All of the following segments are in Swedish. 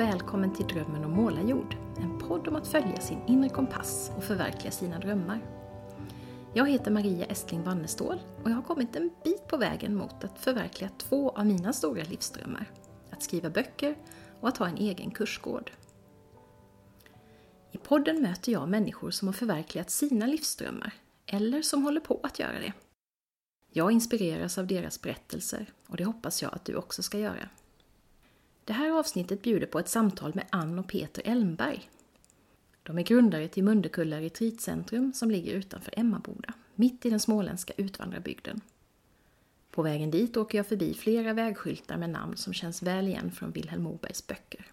Välkommen till Drömmen om målarjord. En podd om att följa sin inre kompass och förverkliga sina drömmar. Jag heter Maria Estling Wannestål och jag har kommit en bit på vägen mot att förverkliga två av mina stora livsdrömmar. Att skriva böcker och att ha en egen kursgård. I podden möter jag människor som har förverkligat sina livsdrömmar eller som håller på att göra det. Jag inspireras av deras berättelser och det hoppas jag att du också ska göra. Det här avsnittet bjuder på ett samtal med Ann och Peter Elmberg. De är grundare till Mundekulla retreatcentrum som ligger utanför Emmaboda, mitt i den småländska utvandrarbygden. På vägen dit åker jag förbi flera vägskyltar med namn som känns väl igen från Vilhelm Mobergs böcker.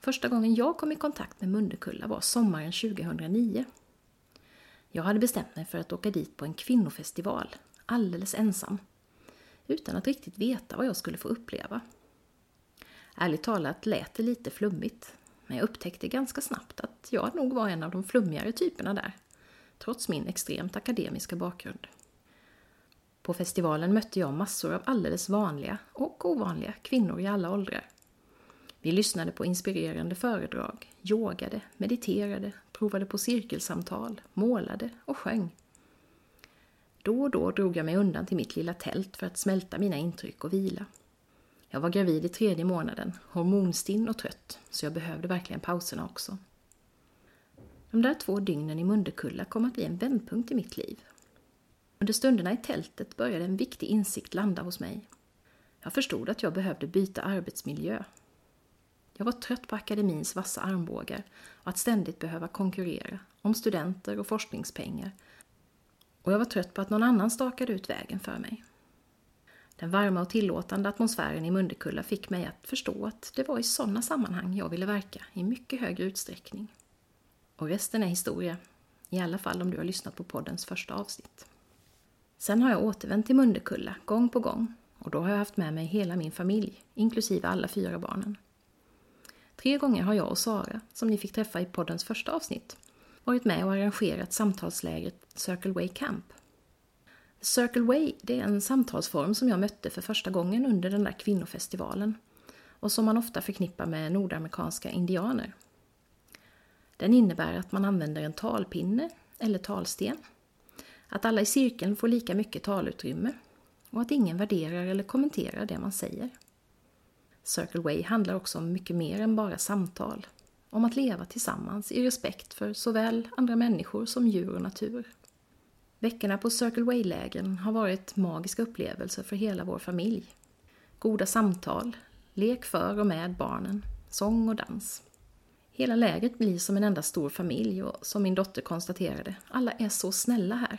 Första gången jag kom i kontakt med Mundekulla var sommaren 2009. Jag hade bestämt mig för att åka dit på en kvinnofestival, alldeles ensam, utan att riktigt veta vad jag skulle få uppleva. Ärligt talat lät det lite flummigt, men jag upptäckte ganska snabbt att jag nog var en av de flummigare typerna där, trots min extremt akademiska bakgrund. På festivalen mötte jag massor av alldeles vanliga och ovanliga kvinnor i alla åldrar. Vi lyssnade på inspirerande föredrag, yogade, mediterade, provade på cirkelsamtal, målade och sjöng. Då och då drog jag mig undan till mitt lilla tält för att smälta mina intryck och vila. Jag var gravid i tredje månaden, hormonstinn och trött, så jag behövde verkligen pauserna också. De där två dygnen i Mundekulla kom att bli en vändpunkt i mitt liv. Under stunderna i tältet började en viktig insikt landa hos mig. Jag förstod att jag behövde byta arbetsmiljö. Jag var trött på akademins vassa armbågar och att ständigt behöva konkurrera om studenter och forskningspengar. Och jag var trött på att någon annan stakade ut vägen för mig. Den varma och tillåtande atmosfären i Mundekulla fick mig att förstå att det var i sådana sammanhang jag ville verka i mycket högre utsträckning. Och resten är historia, i alla fall om du har lyssnat på poddens första avsnitt. Sen har jag återvänt till Mundekulla gång på gång och då har jag haft med mig hela min familj, inklusive alla fyra barnen. Tre gånger har jag och Sara, som ni fick träffa i poddens första avsnitt, varit med och arrangerat samtalslägret Circle Way Camp Circle Way det är en samtalsform som jag mötte för första gången under den där kvinnofestivalen och som man ofta förknippar med nordamerikanska indianer. Den innebär att man använder en talpinne eller talsten, att alla i cirkeln får lika mycket talutrymme och att ingen värderar eller kommenterar det man säger. Circle Way handlar också om mycket mer än bara samtal, om att leva tillsammans i respekt för såväl andra människor som djur och natur. Veckorna på Circle Way-lägren har varit magiska upplevelser för hela vår familj. Goda samtal, lek för och med barnen, sång och dans. Hela lägret blir som en enda stor familj och som min dotter konstaterade, alla är så snälla här.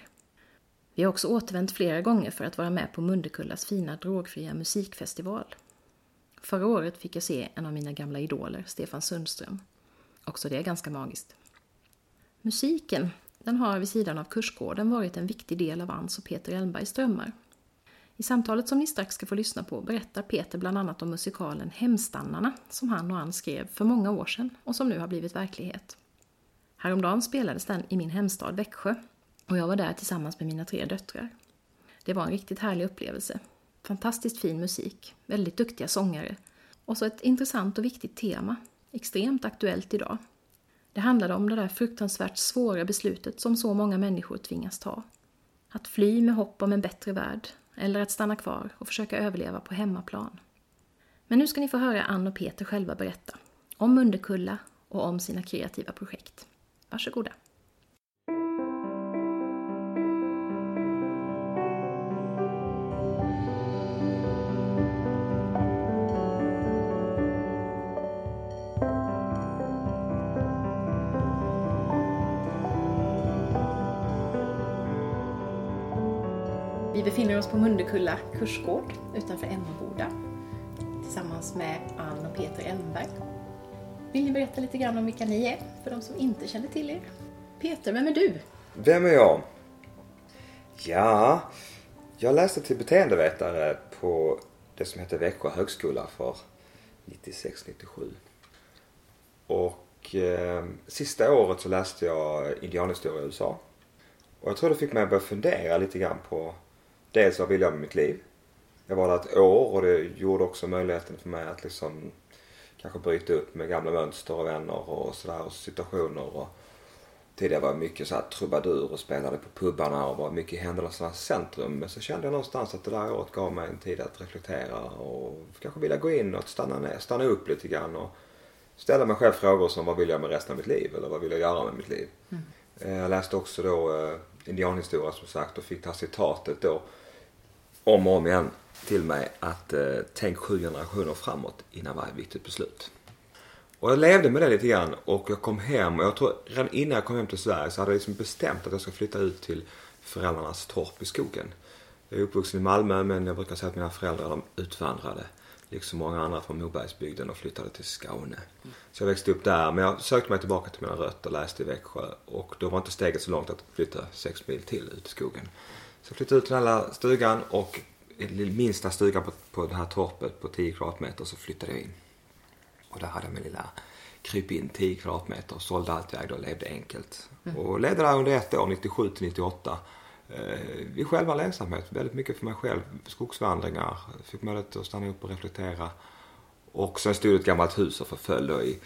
Vi har också återvänt flera gånger för att vara med på Mundekullas fina drogfria musikfestival. Förra året fick jag se en av mina gamla idoler, Stefan Sundström. Också det är ganska magiskt. Musiken den har vid sidan av kursgården varit en viktig del av Ans och Peter Elmbergs drömmar. I samtalet som ni strax ska få lyssna på berättar Peter bland annat om musikalen Hemstannarna som han och Ann skrev för många år sedan och som nu har blivit verklighet. Häromdagen spelades den i min hemstad Växjö och jag var där tillsammans med mina tre döttrar. Det var en riktigt härlig upplevelse. Fantastiskt fin musik, väldigt duktiga sångare och så ett intressant och viktigt tema, extremt aktuellt idag. Det handlade om det där fruktansvärt svåra beslutet som så många människor tvingas ta. Att fly med hopp om en bättre värld, eller att stanna kvar och försöka överleva på hemmaplan. Men nu ska ni få höra Ann och Peter själva berätta. Om Mundekulla och om sina kreativa projekt. Varsågoda. Befinner oss på Mundekulla kursgård utanför Emmaboda tillsammans med Ann och Peter Elmberg. Vill ni berätta lite grann om vilka ni är för de som inte känner till er? Peter, vem är du? Vem är jag? Ja, jag läste till beteendevetare på det som heter Växjö högskola för 96-97. Och eh, sista året så läste jag indianhistoria i USA. Och jag tror det fick mig att börja fundera lite grann på dels vad vill jag med mitt liv? Jag var där ett år och det gjorde också möjligheten för mig att liksom kanske bryta upp med gamla mönster och vänner och sådär och situationer. Och tidigare var jag mycket så här trubadur och spelade på pubbarna och var mycket i händelsernas centrum. Men så kände jag någonstans att det där året gav mig en tid att reflektera och kanske vilja gå in och stanna, ner, stanna upp lite grann och ställa mig själv frågor som vad vill jag med resten av mitt liv eller vad vill jag göra med mitt liv. Mm. Jag läste också då eh, indianhistoria som sagt och fick det här citatet då om och om igen till mig att eh, tänk sju generationer framåt innan varje viktigt beslut. Och jag levde med det lite grann och jag kom hem och jag tror redan innan jag kom hem till Sverige så hade jag liksom bestämt att jag ska flytta ut till föräldrarnas torp i skogen. Jag är uppvuxen i Malmö men jag brukar säga att mina föräldrar de utvandrade liksom många andra från Mobergsbygden och flyttade till Skåne. Så jag växte upp där men jag sökte mig tillbaka till mina rötter, läste i Växjö och då var inte steget så långt att flytta sex mil till ut i skogen. Så jag flyttade ut till den här stugan och i minsta stugan på, på det här torpet på 10 kvadratmeter så flyttade jag in. Och där hade jag min lilla kryp in 10 kvadratmeter, sålde allt jag ägde och levde enkelt. Mm. Och levde där under ett år, 97 till 98. Eh, I själva lönsamhet, väldigt mycket för mig själv. Skogsvandringar, fick möjlighet att stanna upp och reflektera. Och sen stod ett gammalt hus och förföll då i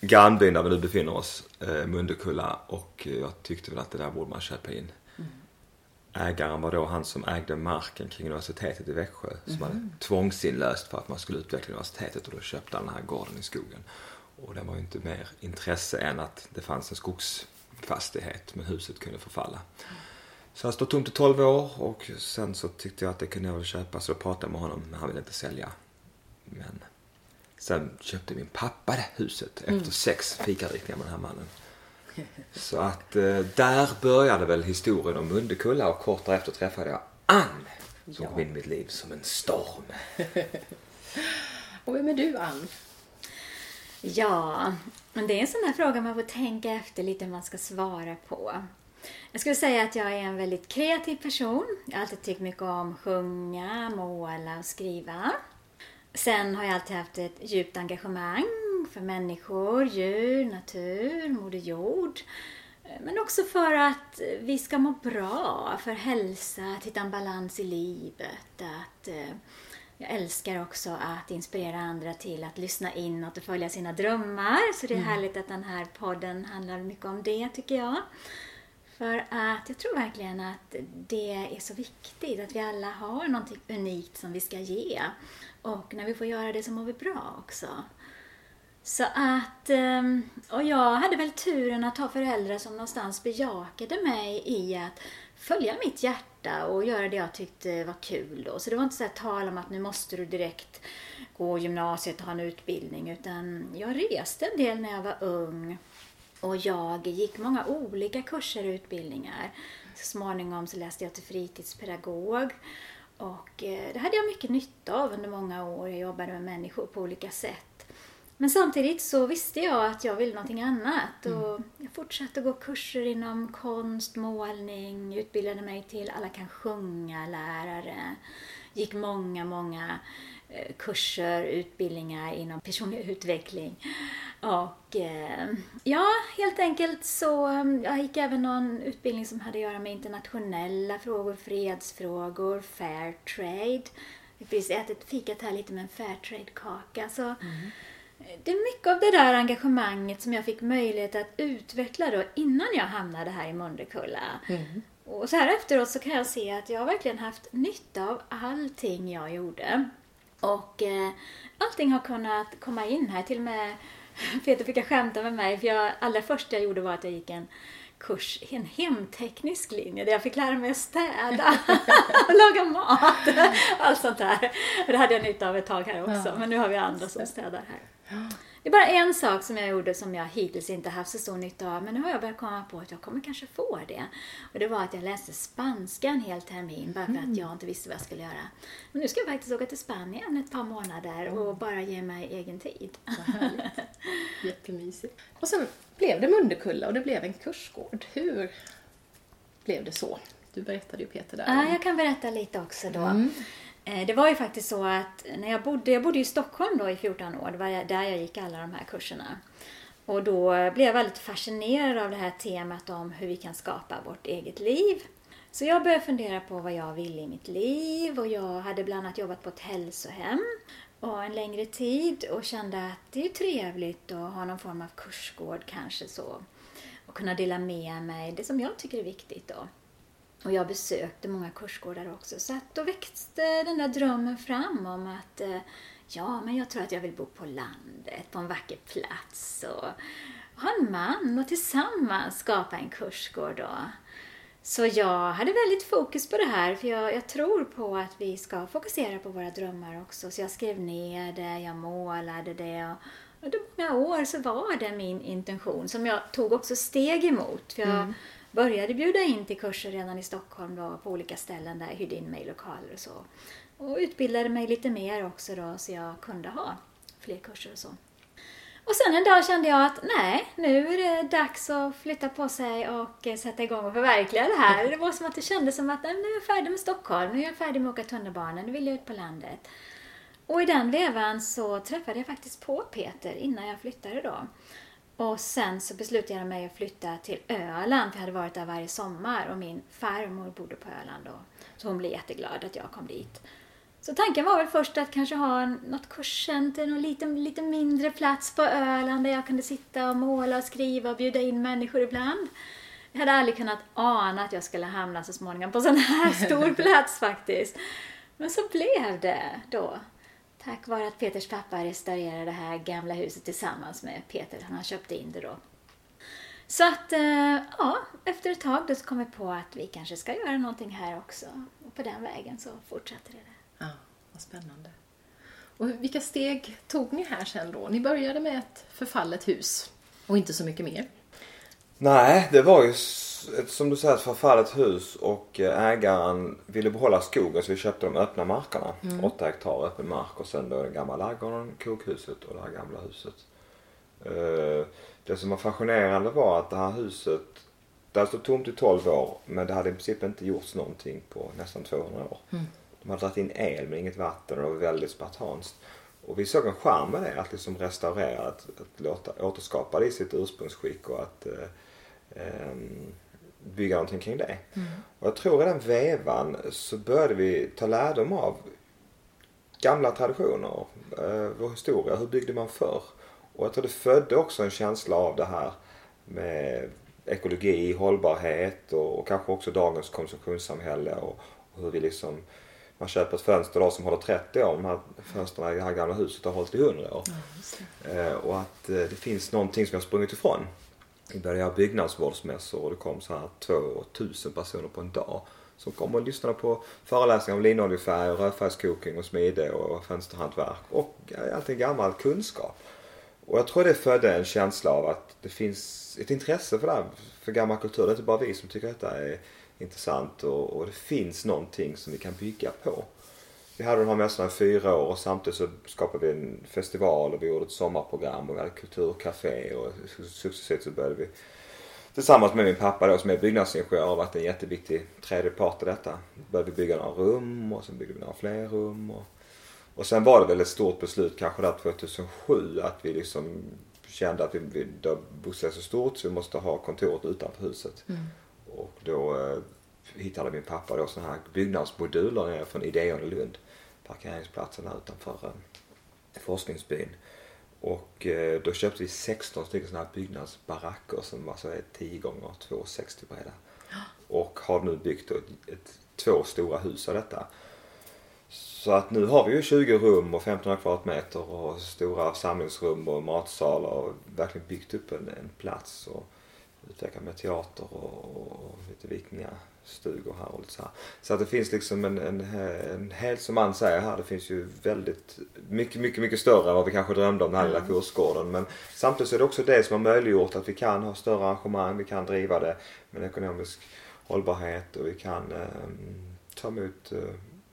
grannbyn där vi nu befinner oss, eh, Mundekulla. Och jag tyckte väl att det där borde man köpa in ägaren var då han som ägde marken kring universitetet i Växjö som mm. hade tvångsinlöst för att man skulle utveckla universitetet och då köpte han den här gården i skogen. Och det var ju inte mer intresse än att det fanns en skogsfastighet men huset kunde förfalla. Så han stod tomt i 12 år och sen så tyckte jag att det kunde jag väl köpa så då pratade jag med honom men han ville inte sälja. Men sen köpte min pappa det huset efter mm. sex fikaritningar med den här mannen. Så att eh, där började väl historien om Mundekulla och kort därefter träffade jag Ann som ja. kom in i mitt liv som en storm. och vem är du Ann? Ja, men det är en sån här fråga man får tänka efter lite hur man ska svara på. Jag skulle säga att jag är en väldigt kreativ person. Jag har alltid tyckt mycket om sjunga, måla och skriva. Sen har jag alltid haft ett djupt engagemang för människor, djur, natur, Moder Jord. Men också för att vi ska må bra, för hälsa, att hitta en balans i livet. Att, eh, jag älskar också att inspirera andra till att lyssna inåt och följa sina drömmar. Så det är mm. härligt att den här podden handlar mycket om det, tycker jag. För att jag tror verkligen att det är så viktigt att vi alla har något unikt som vi ska ge. Och när vi får göra det så mår vi bra också. Så att, ehm, och jag hade väl turen att ha föräldrar som någonstans bejakade mig i att följa mitt hjärta och göra det jag tyckte var kul då. Så det var inte så här tal om att nu måste du direkt gå gymnasiet och ha en utbildning utan jag reste en del när jag var ung och jag gick många olika kurser och utbildningar. Så småningom så läste jag till fritidspedagog och eh, det hade jag mycket nytta av under många år. Jag jobbade med människor på olika sätt. Men samtidigt så visste jag att jag ville någonting annat mm. och jag fortsatte gå kurser inom konst, målning, utbildade mig till alla kan sjunga-lärare. Gick många, många eh, kurser, utbildningar inom personlig utveckling. Och eh, ja, helt enkelt så mm, jag gick även någon utbildning som hade att göra med internationella frågor, fredsfrågor, fair trade. Jag har precis ätit fikat här lite med en fair trade-kaka. Så mm det är mycket av det där engagemanget som jag fick möjlighet att utveckla då innan jag hamnade här i Mundekulla. Mm. Och så här efteråt så kan jag se att jag har verkligen haft nytta av allting jag gjorde. Och eh, allting har kunnat komma in här. Till och med Peter fick skämta med mig för jag, allra första jag gjorde var att jag gick en kurs, en hemteknisk linje där jag fick lära mig att städa och laga mat. Allt sånt där. Det hade jag nytta av ett tag här också. Men nu har vi andra som städar här. Det är bara en sak som jag gjorde som jag hittills inte haft så stor nytta av, men nu har jag börjat komma på att jag kommer kanske få det. Och det var att jag läste spanska en hel termin bara för att jag inte visste vad jag skulle göra. Men nu ska jag faktiskt åka till Spanien ett par månader och bara ge mig egen tid. Jättemysigt. Och sen blev det Mundekulla och det blev en kursgård. Hur blev det så? Du berättade ju Peter där. Ja, jag kan berätta lite också då. Mm. Eh, det var ju faktiskt så att när jag bodde, jag bodde i Stockholm då i 14 år, det var där jag gick alla de här kurserna. Och då blev jag väldigt fascinerad av det här temat om hur vi kan skapa vårt eget liv. Så jag började fundera på vad jag ville i mitt liv och jag hade bland annat jobbat på ett hälsohem. och en längre tid och kände att det är trevligt att ha någon form av kursgård kanske så. Och kunna dela med mig det som jag tycker är viktigt då. Och jag besökte många kursgårdar också. Så att då växte den där drömmen fram om att eh, ja, men jag tror att jag vill bo på landet, på en vacker plats och ha en man och tillsammans skapa en kursgård. Då. Så jag hade väldigt fokus på det här för jag, jag, tror på att vi ska fokusera på våra drömmar också. Så jag skrev ner det, jag målade det och under många år så var det min intention som jag tog också steg emot. För jag mm började bjuda in till kurser redan i Stockholm då, på olika ställen där jag hyrde in mig lokaler och så. Och utbildade mig lite mer också då så jag kunde ha fler kurser och så. Och sen en dag kände jag att nej, nu är det dags att flytta på sig och eh, sätta igång och förverkliga det här. Det var som att det kändes som att nej, nu är jag färdig med Stockholm, nu är jag färdig med att åka tunnelbana, nu vill jag ut på landet. Och i den vevan så träffade jag faktiskt på Peter innan jag flyttade då. Och sen så beslutade jag mig att flytta till Öland, för jag hade varit där varje sommar och min farmor bodde på Öland då. Så hon blev jätteglad att jag kom dit. Så tanken var väl först att kanske ha något kurscenter, någon liten, lite mindre plats på Öland där jag kunde sitta och måla och skriva och bjuda in människor ibland. Jag hade aldrig kunnat ana att jag skulle hamna så småningom på sån här stor plats faktiskt. Men så blev det då. Tack vare att Peters pappa restaurerade det här gamla huset tillsammans med Peter. Han köpte in det då. Så att, eh, ja, efter ett tag då så kom vi på att vi kanske ska göra någonting här också. Och på den vägen så fortsatte det. Ja, vad spännande. Och vilka steg tog ni här sen då? Ni började med ett förfallet hus och inte så mycket mer. Nej, det var ju som du säger ett förfallet hus och eh, ägaren ville behålla skogen så vi köpte de öppna markerna. Mm. Åtta hektar öppen mark och sen då den gamla ladugården, kokhuset och det här gamla huset. Eh, det som var fascinerande var att det här huset, det stått tomt i 12 år men det hade i princip inte gjorts någonting på nästan 200 år. Mm. De hade dragit in el men inget vatten och det var väldigt spartanskt. Och vi såg en charm med det, att liksom restaurera, att, att låta, återskapa det i sitt ursprungsskick och att eh, eh, bygga någonting kring det. Mm. Och jag tror den vevan så började vi ta lärdom av gamla traditioner, eh, vår historia, hur byggde man förr? Och jag tror det födde också en känsla av det här med ekologi, hållbarhet och, och kanske också dagens konsumtionssamhälle och, och hur vi liksom man köper ett fönster då som håller 30 år. De här fönstren i det här gamla huset har hållit i 100 år. Ja, eh, och att eh, det finns någonting som jag sprungit ifrån. Vi började göra byggnadsvårdsmässor och det kom så här 2000 personer på en dag som kom och lyssnade på föreläsningar om linoljefärg, rödfärgskokning och smide och fönsterhantverk och allting gammal kunskap. Och jag tror det födde en känsla av att det finns ett intresse för det här, för gammal kultur. Det är inte bara vi som tycker att detta är intressant och, och det finns någonting som vi kan bygga på. Vi hade de här mässorna i fyra år och samtidigt så skapade vi en festival och vi gjorde ett sommarprogram och vi hade kulturcafé och successivt så började vi tillsammans med min pappa då som är byggnadsingenjör och varit en jätteviktig tredje part i detta. Började vi bygga några rum och sen byggde vi några fler rum. Och, och sen var det väl ett stort beslut kanske där 2007 att vi liksom kände att vi, vi bostaden är så stort så vi måste ha kontoret utanför huset. Mm. Och då eh, hittade min pappa då sådana här byggnadsmoduler nere från Ideon i Lund. Parkeringsplatsen här utanför eh, forskningsbyn. Och eh, då köpte vi 16 stycken sådana här byggnadsbaracker som alltså är 10 gånger 2,60 breda. Och har nu byggt ett, ett, två stora hus av detta. Så att nu har vi ju 20 rum och 1500 kvadratmeter och stora samlingsrum och matsalar och verkligen byggt upp en, en plats. Och, utvecklat med teater och, och lite vikingastugor här och lite så här. Så att det finns liksom en, en, en hel, som man säger här, det finns ju väldigt mycket, mycket, mycket större än vad vi kanske drömde om den här lilla kursgården. Men samtidigt så är det också det som har möjliggjort att vi kan ha större arrangemang, vi kan driva det med ekonomisk hållbarhet och vi kan eh, ta emot eh,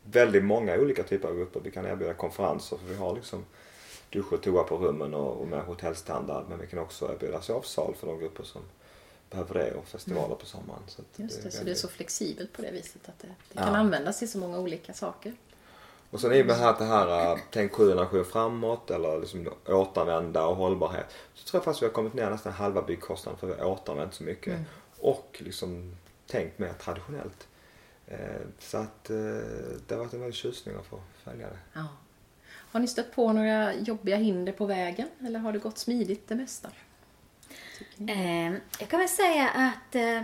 väldigt många olika typer av grupper. Vi kan erbjuda konferenser för vi har liksom dusch och toa på rummen och, och med hotellstandard men vi kan också erbjuda sovsal för de grupper som behöver det och festivaler mm. på sommaren. Så Just det, det så det är så flexibelt på det viset att det, det kan användas till så många olika saker. Och sen i och med att det här, äh, tänk sju generationer framåt eller liksom återanvända och hållbarhet. Så tror jag faktiskt vi har kommit ner nästan halva byggkostnaden för vi har återanvänt så mycket. Mm. Och liksom tänkt mer traditionellt. Eh, så att eh, det har varit en väldig tjusning att få följa det. Ja. Har ni stött på några jobbiga hinder på vägen eller har det gått smidigt det mesta? Eh, jag kan väl säga att eh,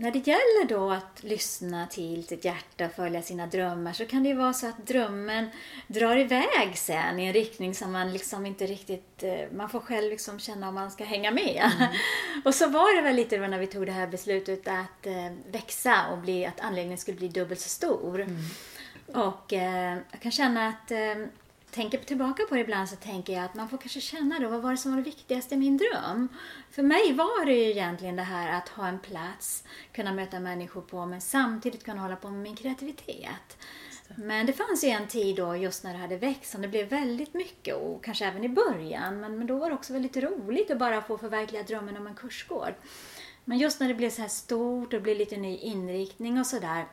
när det gäller då att lyssna till sitt hjärta och följa sina drömmar så kan det ju vara så att drömmen drar iväg sen i en riktning som man liksom inte riktigt, eh, man får själv liksom känna om man ska hänga med. Mm. och så var det väl lite när vi tog det här beslutet att eh, växa och bli, att anläggningen skulle bli dubbelt så stor. Mm. Och eh, jag kan känna att eh, tänker tillbaka på det ibland så tänker jag att man får kanske känna då, vad var det som var det viktigaste i min dröm? För mig var det ju egentligen det här att ha en plats, kunna möta människor på, men samtidigt kunna hålla på med min kreativitet. Men det fanns ju en tid då just när det hade växt som det blev väldigt mycket och kanske även i början. Men, men då var det också väldigt roligt att bara få förverkliga drömmen om en kursgård. Men just när det blev så här stort och det blev lite ny inriktning och sådär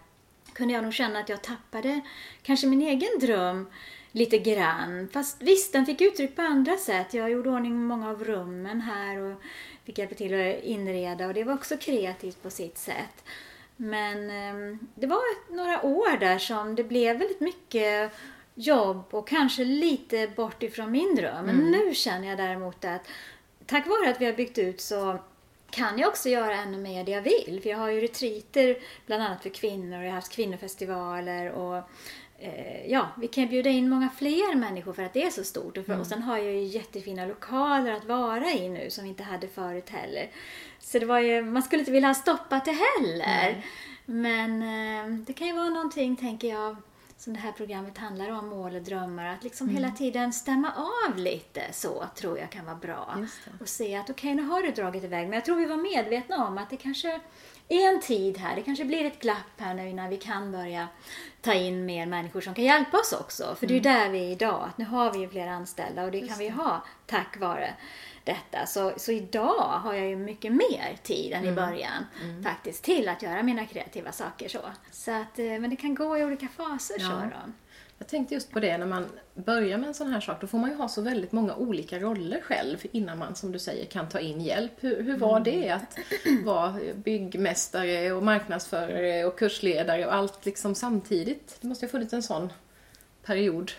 kunde jag nog känna att jag tappade kanske min egen dröm lite grann. Fast visst, den fick uttryck på andra sätt. Jag gjorde ordning många av rummen här och fick hjälpa till att inreda och det var också kreativt på sitt sätt. Men eh, det var några år där som det blev väldigt mycket jobb och kanske lite bort ifrån min dröm. Men mm. nu känner jag däremot att tack vare att vi har byggt ut så kan jag också göra ännu mer det jag vill. För jag har ju retriter bland annat för kvinnor och jag har haft kvinnofestivaler och ja, vi kan bjuda in många fler människor för att det är så stort. Och, för, mm. och sen har jag ju jättefina lokaler att vara i nu som vi inte hade förut heller. Så det var ju, man skulle inte vilja ha stoppat det heller. Mm. Men eh, det kan ju vara någonting, tänker jag, som det här programmet handlar om, mål och drömmar. Att liksom mm. hela tiden stämma av lite så tror jag kan vara bra. Och se att okej, okay, nu har du dragit iväg. Men jag tror vi var medvetna om att det kanske en tid här, det kanske blir ett glapp här nu innan vi kan börja ta in mer människor som kan hjälpa oss också. För det är mm. där vi är idag, att nu har vi ju fler anställda och det Just kan vi ha tack vare detta. Så, så idag har jag ju mycket mer tid än i mm. början mm. faktiskt till att göra mina kreativa saker så. så att, eh, men det kan gå i olika faser ja. så då. Jag tänkte just på det, när man börjar med en sån här sak, då får man ju ha så väldigt många olika roller själv innan man, som du säger, kan ta in hjälp. Hur, hur var det att vara byggmästare och marknadsförare och kursledare och allt liksom samtidigt? Det måste ha funnits en sån period.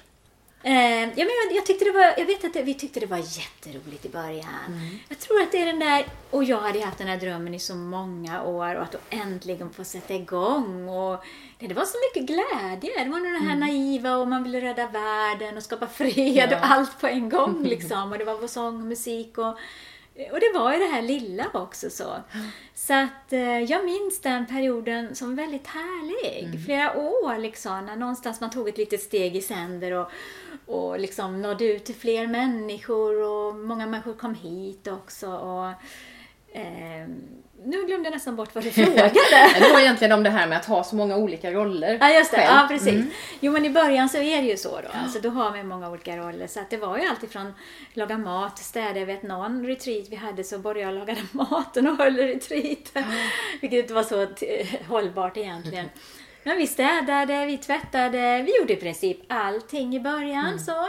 Eh, ja, men jag, tyckte det var, jag vet att det, vi tyckte det var jätteroligt i början. Mm. Jag tror att det är den där, och jag hade haft den här drömmen i så många år och att då äntligen få sätta igång. Och, det, det var så mycket glädje. Det var nog det här mm. naiva och man ville rädda världen och skapa fred ja. och allt på en gång liksom. Och det var sång och musik och och det var ju det här lilla också så. Så att eh, jag minns den perioden som väldigt härlig. Mm. Flera år liksom, när någonstans man tog ett litet steg i sänder och, och liksom nådde ut till fler människor och många människor kom hit också. Och, eh, nu glömde jag nästan bort vad du frågade. det var egentligen om det här med att ha så många olika roller Ja, just det. Själv. Ja, precis. Mm. Jo, men i början så är det ju så då. Ja. Alltså, då har vi många olika roller. Så att det var ju alltid från laga mat, städa. Jag vet någon retreat vi hade så både jag lagade maten och höll retreaten. Mm. Vilket inte var så hållbart egentligen. Mm. Men vi städade, vi tvättade, vi gjorde i princip allting i början. Mm. så.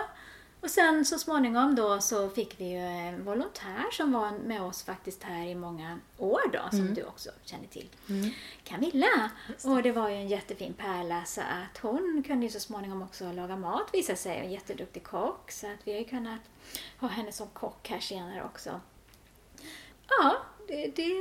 Och sen så småningom då så fick vi ju en volontär som var med oss faktiskt här i många år då, som mm. du också känner till. Mm. Camilla. Det. Och det var ju en jättefin pärla så att hon kunde ju så småningom också laga mat visade sig. En jätteduktig kock. Så att vi har ju kunnat ha henne som kock här senare också. Ja, det, det,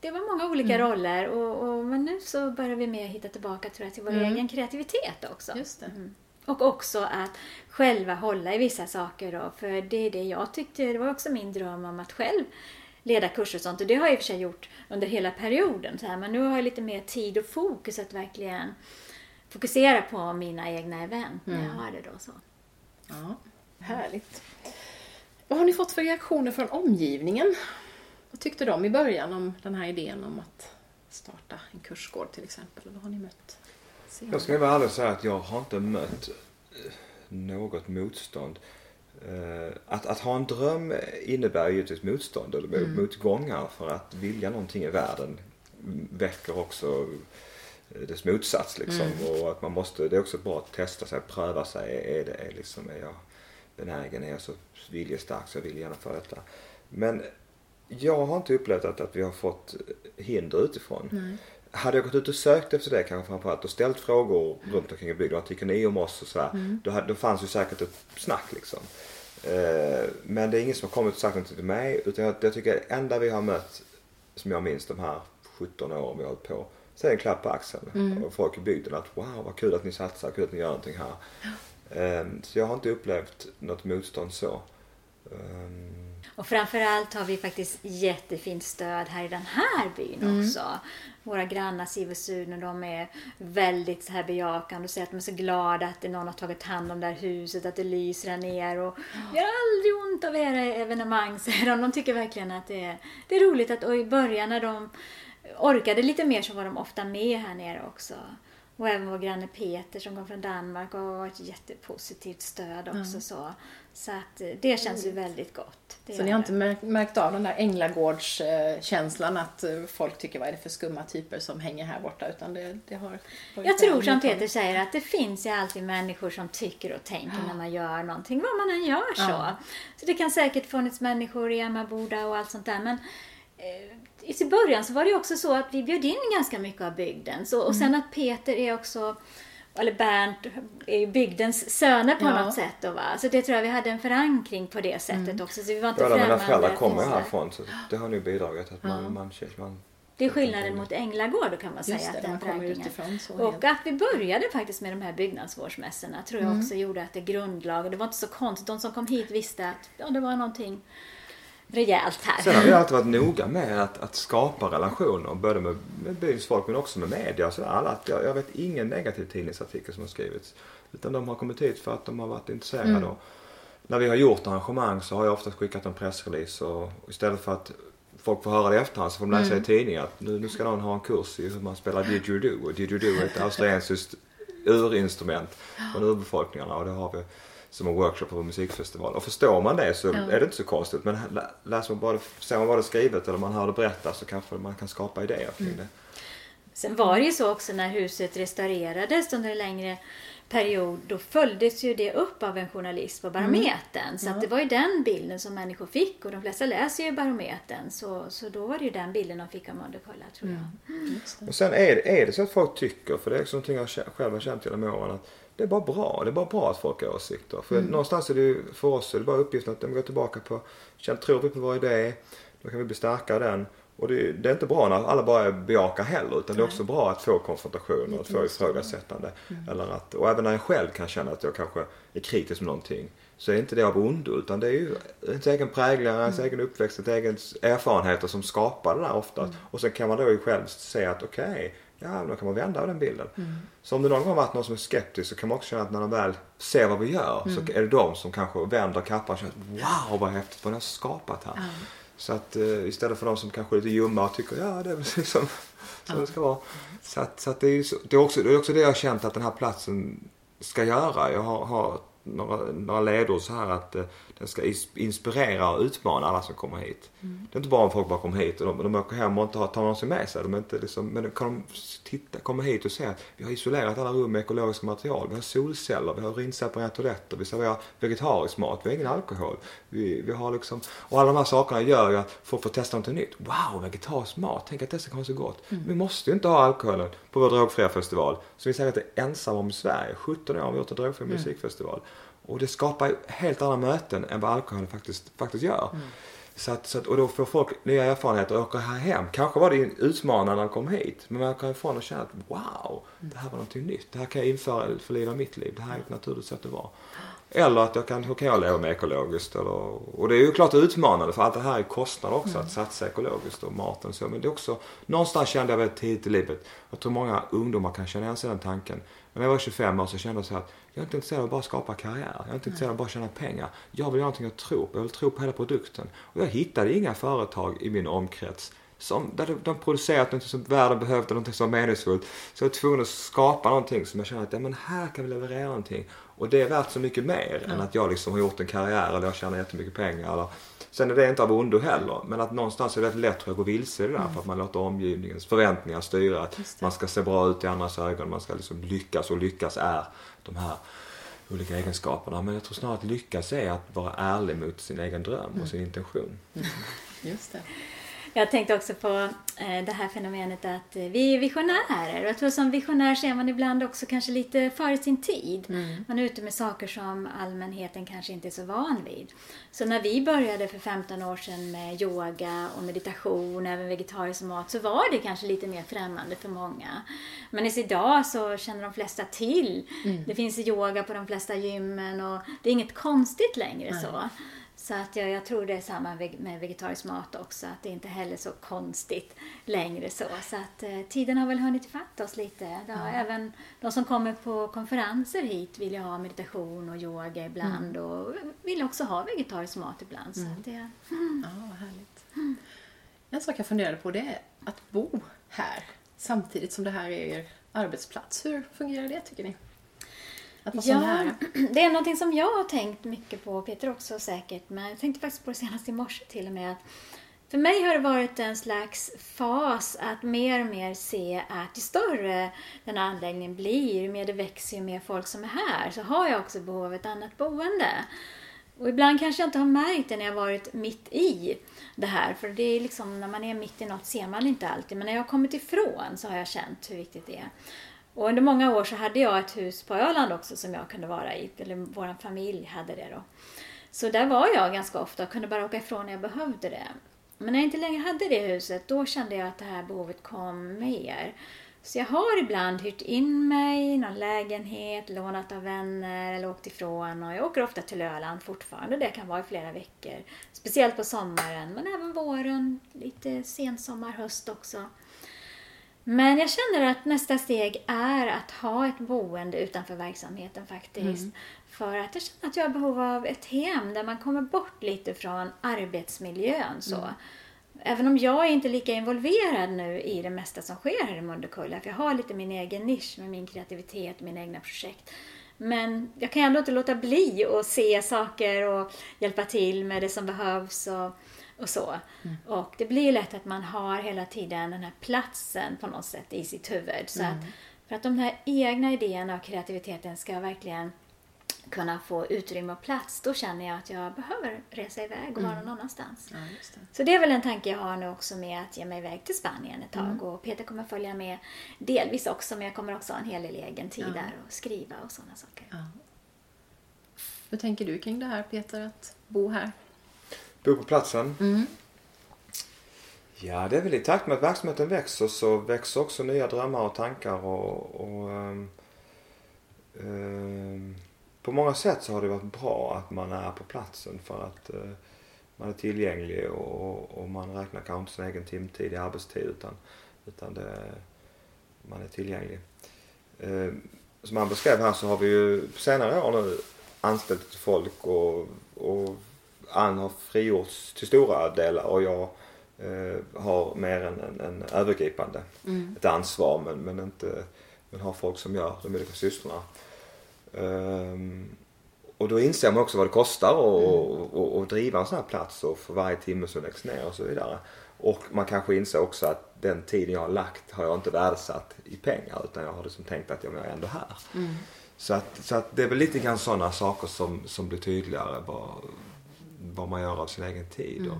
det var många olika mm. roller och, och, men nu så börjar vi mer hitta tillbaka tror jag, till vår mm. egen kreativitet också. Just. Mm. Och också att själva hålla i vissa saker då, för det är det jag tyckte, det var också min dröm om att själv leda kurser och sånt och det har jag i och för sig gjort under hela perioden så här, men nu har jag lite mer tid och fokus att verkligen fokusera på mina egna event när jag mm. har det då så. Ja, härligt. Vad har ni fått för reaktioner från omgivningen? Vad tyckte de i början om den här idén om att starta en kursgård till exempel? Vad har ni mött? Jag ska vara ärlig och säga att jag har inte mött eh, något motstånd. Eh, att, att ha en dröm innebär givetvis motstånd eller mm. motgångar för att vilja någonting i världen väcker också eh, dess motsats liksom. Mm. Och att man måste, det är också bra att testa sig, pröva sig. Är, det, är, liksom, är jag benägen, är jag så viljestark så jag vill genomföra detta. Men jag har inte upplevt att, att vi har fått hinder utifrån. Hade jag gått ut och sökt efter det kanske framförallt och ställt frågor runt omkring i bygden. Vad tycker ni om oss och sådär. Mm. Då, hade, då fanns ju säkert ett snack liksom. Eh, men det är ingen som har kommit och sagt något till mig. Utan jag, jag tycker det enda vi har mött, som jag minns de här 17 åren vi har hållit på. Så är det en klapp på axeln. Mm. Och folk i bygden att wow vad kul att ni satsar, kul att ni gör någonting här. Eh, så jag har inte upplevt något motstånd så. Eh, Och framförallt har vi faktiskt jättefint stöd här i den här byn också. Våra grannar Sivusuden, de är väldigt så här bejakande och säger att de är så glada att någon har tagit hand om det här huset, att det lyser här nere och det gör aldrig ont av era evenemang, säger de. De tycker verkligen att det är, det är roligt att, och i början när de orkade lite mer så var de ofta med här nere också. Och även vår granne Peter som kom från Danmark och var ett jättepositivt stöd också. Så, så att eh, det känns ju väldigt gott. Så ni har inte märkt, märkt av den där änglagårdskänslan att eh, folk tycker vad är det för skumma typer som hänger här borta utan det, det har Jag tror som. Peter säger att det finns ju alltid människor som tycker och tänker när man gör någonting, vad man än gör så. Ja. Så det kan säkert funnits människor i Emmaboda och allt sånt där men eh, i början så var det också så att vi bjöd in ganska mycket av bygden. Så, och Mm. sen att Peter är också eller Bernt är ju bygdens söner på Ja. något sätt. Då, va? Så det tror jag vi hade en förankring på det sättet Mm. också. Så vi var inte Båda mina föräldrar kommer härifrån så det har nu bidragit att man, Ja. man, man Det är skillnaden mot Änglagård då kan man säga. det, att den man utifrån så Och helt. att vi började faktiskt med de här byggnadsvårdsmässorna tror jag Mm. också gjorde att det grundlag det var inte så konstigt. De som kom hit visste att ja, det var någonting rejält här. Sen har vi alltid varit noga med att, att skapa relationer både med, med byns folk men också med media och sådär. Att jag, jag vet ingen negativ tidningsartikel som har skrivits. Utan de har kommit hit för att de har varit intresserade. Mm. Och när vi har gjort arrangemang så har jag ofta skickat en pressrelease och istället för att folk får höra det i efterhand så får de läsa Mm. i tidningen att nu, nu ska någon ha en kurs i hur man spelar didgeridoo. Och didgeridoo är ett australiensiskt urinstrument från urbefolkningarna och det har vi som en workshop på en musikfestival. Och förstår man det så Ja. är det inte så konstigt. Men lä- läser man bara, ser man bara det skrivet eller man hör det berättas så kanske man kan skapa idéer kring det. Sen var det ju så också när huset restaurerades under en längre period. Då följdes ju det upp av en journalist på Barometern. Så att det var ju den bilden som människor fick. Och de flesta läser ju Barometern. Så, så då var det ju den bilden de fick av Mönderkulla tror jag. Just det. Och sen är är det så att folk tycker, för det är också någonting jag själv har känt genom åren, att det är bara bra. Det är bara bra att folk har åsikter. För någonstans är det ju, för oss är det bara uppgiften att de går tillbaka på, tror vi på vår idé, då kan vi bli starka i den. Och det, det är inte bra när alla bara bejakar heller utan det är också bra att få konfrontationer och att få ifrågasättande. Eller att, och även när jag själv kan känna att jag kanske är kritisk med någonting så är inte det av ondo utan det är ju ens egen prägling, ens egen uppväxt, ens egen erfarenheter som skapar det där ofta. Och sen kan man då ju själv säga att okej, ja då kan man vända den bilden. Så om det någon gång varit någon som är skeptisk så kan man också känna att när de väl ser vad vi gör så är det de som kanske vänder kappan och känner wow vad häftigt vad ni har skapat här. Så att eh, istället för de som kanske är lite ljumma och tycker ja det är precis som, som det ska vara. Så, att, så att det, är så, det, är också, det är också det jag har känt att den här platsen ska göra. Jag har, har några, några ledord så här att eh, den ska inspirera och utmana alla som kommer hit. Det är inte bara om folk bara kommer hit och de, de åker hem och inte har, tar någonsin med sig. De inte liksom, men kan de titta, komma hit och se att vi har isolerat alla rum med ekologiska material. Vi har solceller, vi har urinseparerade toaletter, vi serverar vegetarisk mat, vi har ingen alkohol. Vi, vi har liksom, och alla de här sakerna gör ju att folk får testa något nytt. Wow, vegetarisk mat, tänk att det ska vara så gott. Vi måste ju inte ha alkoholen på vår drogfria festival som vi säkert är ensamma om i Sverige. 17 år har vi gjort en drogfri musikfestival. Och det skapar helt andra möten än vad alkoholen faktiskt, faktiskt gör. Så att, så att, och då får folk nya erfarenheter och åker här hem. Kanske var det utmanande när de kom hit. Men man åker härifrån och känner att wow, det här var någonting nytt. Det här kan jag införa för livet mitt liv. Det här är ett naturligt sätt att vara. Eller att jag kan, hur kan jag leva med ekologiskt? Eller, och det är ju klart utmanande för allt det här är kostnader också att satsa ekologiskt och maten och så. Men det är också, någonstans kände jag väldigt tidigt i livet, jag tror många ungdomar kan känna igen sig den tanken. När jag var 25 år så kände jag så här att jag är inte intresserad av att bara skapa karriär. Jag är inte intresserad av att bara tjäna pengar. Jag vill göra någonting jag tror på. Jag vill tro på hela produkten. Och jag hittade inga företag i min omkrets som, där de, producerat någonting som världen behövde, någonting som var meningsfullt. Så jag var tvungen att skapa någonting som jag kände att ja, men här kan vi leverera någonting. Och det är värt så mycket mer än att jag liksom har gjort en karriär eller jag tjänar jättemycket pengar. Eller, sen är det inte av ondo heller. Men att någonstans är det väldigt lätt tror jag, att gå vilse i det där för att man låter omgivningens förväntningar styra. Att man ska se bra ut i andras ögon, man ska liksom lyckas och lyckas är de här olika egenskaperna. Men jag tror snarare att lyckas är att vara ärlig mot sin egen dröm och sin intention. Just det. Jag tänkte också på eh, det här fenomenet att eh, vi är visionärer. Jag tror som visionär så är man ibland också kanske lite före sin tid. Mm. Man är ute med saker som allmänheten kanske inte är så van vid. Så när vi började för 15 år sedan med yoga och meditation, även vegetarisk mat, så var det kanske lite mer främmande för många. Men idag så känner de flesta till. Det finns yoga på de flesta gymmen och det är inget konstigt längre så. Så att jag, jag tror det är samma med vegetarisk mat också, att det inte heller är så konstigt längre så. Så att eh, tiden har väl hunnit ifatt oss lite. Har Även de som kommer på konferenser hit vill ju ha meditation och yoga ibland och vill också ha vegetarisk mat ibland. Så att det, Ja, vad härligt. En sak jag funderade på det är att bo här samtidigt som det här är er arbetsplats. Hur fungerar det tycker ni? Att vara så Ja, nära. det är någonting som jag har tänkt mycket på, Peter också säkert, men jag tänkte faktiskt på det senast i morse till och med. Att för mig har det varit en slags fas att mer och mer se att ju större den här anläggningen blir, ju mer det växer, ju mer folk som är här, så har jag också behov av ett annat boende. Och ibland kanske jag inte har märkt det när jag varit mitt i det här. För det är liksom, när man är mitt i något ser man inte alltid. Men när jag har kommit ifrån så har jag känt hur viktigt det är. Och under många år så hade jag ett hus på Öland också som jag kunde vara i. Eller vår familj hade det då. Så där var jag ganska ofta och kunde bara åka ifrån när jag behövde det. Men när jag inte längre hade det huset, då kände jag att det här behovet kom mer. Så jag har ibland hyrt in mig i någon lägenhet, lånat av vänner eller åkt ifrån. Och jag åker ofta till Öland fortfarande. Det kan vara i flera veckor. Speciellt på sommaren, men även våren. Lite sensommar, höst också. Men jag känner att nästa steg är att ha ett boende utanför verksamheten faktiskt. För att jag känner att jag har behov av ett hem där man kommer bort lite från arbetsmiljön. Så. Även om jag är inte lika involverad nu i det mesta som sker här i Mundekulla. För jag har lite min egen nisch med min kreativitet och mina egna projekt. Men jag kan ändå inte låta bli att se saker och hjälpa till med det som behövs. Och, och så. Och det blir ju lätt att man har hela tiden den här platsen på något sätt i sitt huvud. Så att, för att de här egna idéerna och kreativiteten ska verkligen kunna få utrymme och plats, då känner jag att jag behöver resa iväg och vara någon annanstans. Ja, det. Så det är väl en tanke jag har nu också med att ge mig iväg till Spanien ett tag. Mm. Och Peter kommer följa med delvis också, men jag kommer också ha en hel del egen tid Ja. där och skriva och sådana saker. Ja. Hur tänker du kring det här Peter, att bo här? Bo på platsen. Mm. Ja, det är väl i takt med att verksamheten växer så växer också nya drömmar och tankar och, och ehm, ehm, på många sätt så har det varit bra att man är på platsen för att eh, man är tillgänglig och, och man räknar kanske inte sin egen timtid i arbetstid utan, utan det, man är tillgänglig. Eh, som han beskrev här så har vi ju på senare år nu anställt folk och, och Ann har frigjorts till stora delar och jag eh, har mer en, en, en övergripande ett ansvar men, men inte men har folk som gör de olika sysslorna. Ehm, och då inser man också vad det kostar att och, och, driva en sån här plats och för varje timme som läggs ner och så vidare. Och man kanske inser också att den tiden jag har lagt har jag inte värdesatt i pengar utan jag har liksom tänkt att jag är ändå här. Så, att, så att det är väl lite grann sådana saker som, som blir tydligare vad, vad man gör av sin egen tid. Och,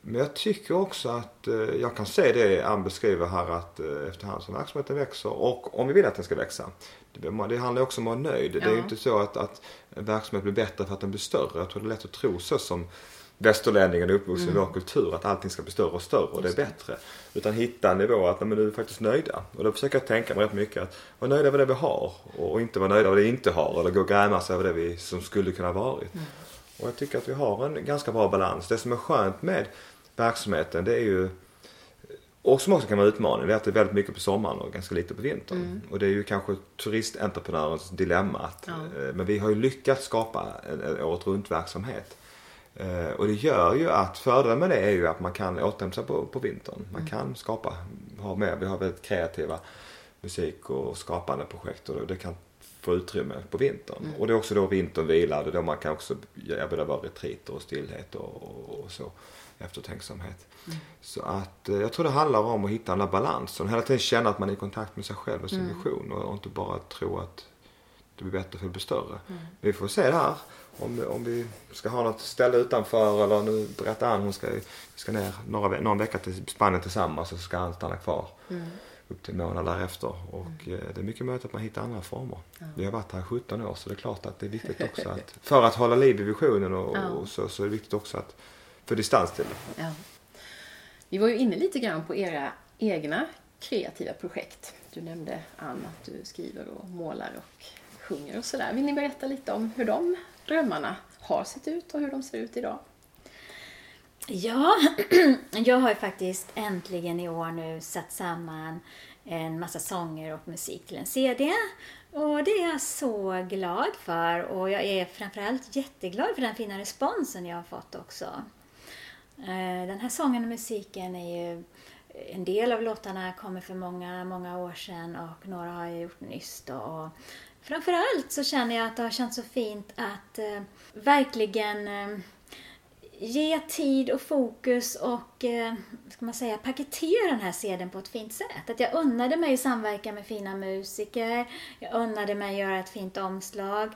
men jag tycker också att eh, jag kan se det Ann beskriver här att eh, efterhand som verksamheten växer och om vi vill att den ska växa. Det, handlar också om att vara nöjd. Det är ju Ja. inte så att, att verksamhet blir bättre för att den blir större. Jag tror det är lätt att tro så som västerlänningen är uppvuxen i vår kultur att allting ska bli större och större och det är bättre. Utan hitta en nivå att men nu är vi faktiskt nöjda. Och då försöker jag tänka mig rätt mycket att vara nöjda med det vi har och inte vara nöjda med det vi inte har eller gå och grämas över det vi som skulle kunna varit. Och jag tycker att vi har en ganska bra balans. Det som är skönt med verksamheten det är ju och som också kan vara utmaning, det är att det är väldigt mycket på sommaren och ganska lite på vintern. Och det är ju kanske turistentreprenörens dilemma. Att, Ja. eh, Men vi har ju lyckats skapa en, en året runt verksamhet. Eh, och det gör ju att fördelen med det är ju att man kan återhämta sig på, på vintern. Man kan skapa, ha med, vi har väldigt kreativa musik och skapande projekt och det kan få utrymme på vintern. Och det är också då vintern vilar, det är då man kan också erbjuda bara retriter och stillhet och, och, och så. Eftertänksamhet. Så att eh, jag tror det handlar om att hitta den där balansen. Hela tiden känna att man är i kontakt med sig själv och sin vision och, inte bara tro att det blir bättre för det blir större. Vi får se det här. Om, om vi ska ha något ställe utanför eller nu berättar han hon ska, vi ska ner några, någon vecka till Spanien tillsammans och så ska han stanna kvar upp till en månad därefter. Och eh, det är mycket möjligt att man hittar andra former. Vi har varit här i 17 år så det är klart att det är viktigt också att för att hålla liv i visionen och, Ja. och så, så är det viktigt också att få distans till det. Ja. Vi var ju inne lite grann på era egna kreativa projekt. Du nämnde Ann att du skriver och målar och sjunger och sådär. Vill ni berätta lite om hur de drömmarna har sett ut och hur de ser ut idag? Ja, jag har ju faktiskt äntligen i år nu satt samman en massa sånger och musik till en CD. Och det är jag så glad för och jag är framförallt jätteglad för den fina responsen jag har fått också. Eh, den här sången och musiken är ju en del av låtarna kommer för många, många år sedan och några har jag gjort nyss då. Och framförallt så känner jag att det har känts så fint att eh, verkligen eh, ge tid och fokus och eh, ska man säga, paketera den här CDn på ett fint sätt. Att jag unnade mig att samverka med fina musiker, jag unnade mig att göra ett fint omslag.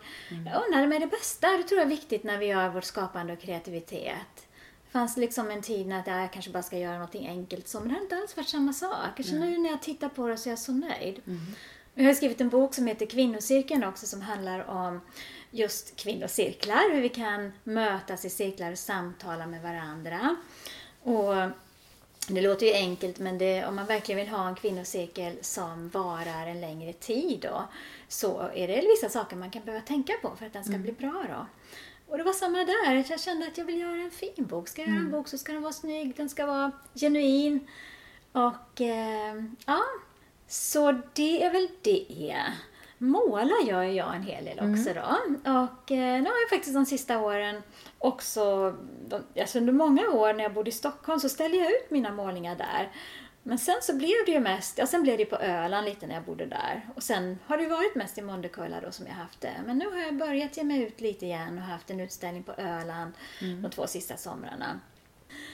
Jag unnade mig det bästa. Det tror jag är viktigt när vi gör vårt skapande och kreativitet. Det fanns liksom en tid när jag kanske bara ska göra någonting enkelt så, men det har inte alls varit samma sak. Jag känner nu när jag tittar på det så är jag så nöjd. Jag har skrivit en bok som heter Kvinnocirkeln också som handlar om just kvinnocirklar, hur vi kan mötas i cirklar och samtala med varandra. Och det låter ju enkelt men det, om man verkligen vill ha en kvinnocirkel som varar en längre tid då, så är det vissa saker man kan behöva tänka på för att den ska bli bra då. Och det var samma där, jag kände att jag vill göra en fin bok. Ska jag göra en bok så ska den vara snygg, den ska vara genuin. Och eh, ja, så det är väl det. Måla gör jag en hel del också då. Och eh, nu har jag faktiskt de sista åren också, de, alltså under många år när jag bodde i Stockholm så ställde jag ut mina målningar där. Men sen så blev det ju mest, ja sen blev det på Öland lite när jag bodde där. Och sen har det varit mest i Mundekulla då som jag haft det. Men nu har jag börjat ge mig ut lite igen och haft en utställning på Öland de två sista somrarna.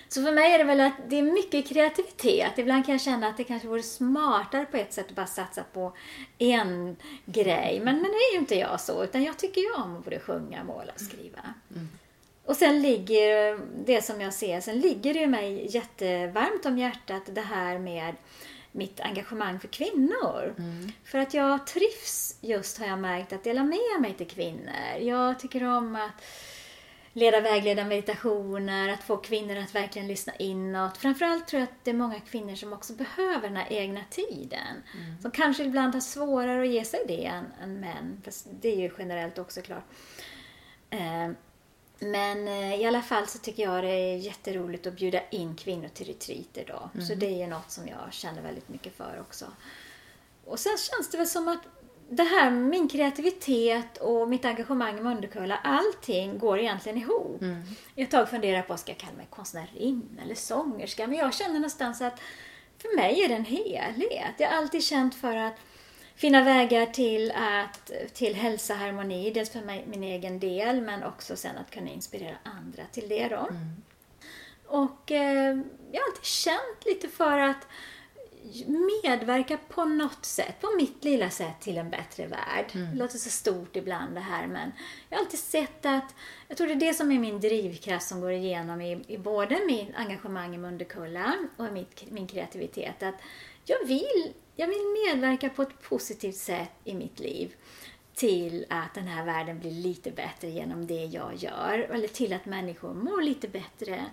Så för mig är det väl att det är mycket kreativitet. Ibland kan jag känna att det kanske vore smartare på ett sätt att bara satsa på en grej. Men, men nu är ju inte jag så, utan jag tycker ju om att både sjunga, måla och skriva. Och sen ligger det som jag ser, sen ligger det ju mig jättevarmt om hjärtat det här med mitt engagemang för kvinnor. För att jag trivs just har jag märkt att dela med mig till kvinnor. Jag tycker om att leda vägleda meditationer, att få kvinnor att verkligen lyssna inåt. Framförallt tror jag att det är många kvinnor som också behöver den här egna tiden. Som kanske ibland har svårare att ge sig det än, än män. Fast det är ju generellt också klart. Eh, men eh, i alla fall så tycker jag det är jätteroligt att bjuda in kvinnor till retreater då. Så det är ju något som jag känner väldigt mycket för också. Och sen känns det väl som att det här med min kreativitet och mitt engagemang i Mundekulla, allting går egentligen ihop. Ett tag funderar jag på, ska jag kalla mig konstnärinna eller sångerska? Men jag känner någonstans att för mig är det en helhet. Jag har alltid känt för att finna vägar till, att, till hälsa, harmoni, dels för mig, min egen del men också sen att kunna inspirera andra till det då. Och eh, jag har alltid känt lite för att medverka på något sätt, på mitt lilla sätt till en bättre värld. Det låter så stort ibland det här men jag har alltid sett att, jag tror det är det som är min drivkraft som går igenom i, i både mitt engagemang i Mundekulla och mitt, min kreativitet. Att jag vill, jag vill medverka på ett positivt sätt i mitt liv till att den här världen blir lite bättre genom det jag gör. Eller till att människor mår lite bättre.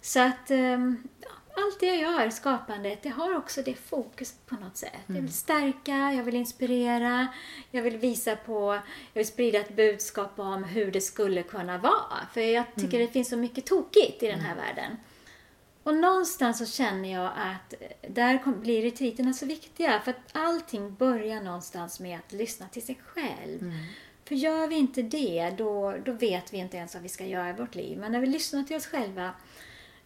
Så att ehm, ja, allt det jag gör, skapandet, det har också det fokuset på något sätt. Jag vill stärka, jag vill inspirera, jag vill visa på, jag vill sprida ett budskap om hur det skulle kunna vara. För jag tycker det finns så mycket tokigt i den här världen. Och någonstans så känner jag att där blir retriterna så viktiga. För att allting börjar någonstans med att lyssna till sig själv. För gör vi inte det, då, då vet vi inte ens vad vi ska göra i vårt liv. Men när vi lyssnar till oss själva,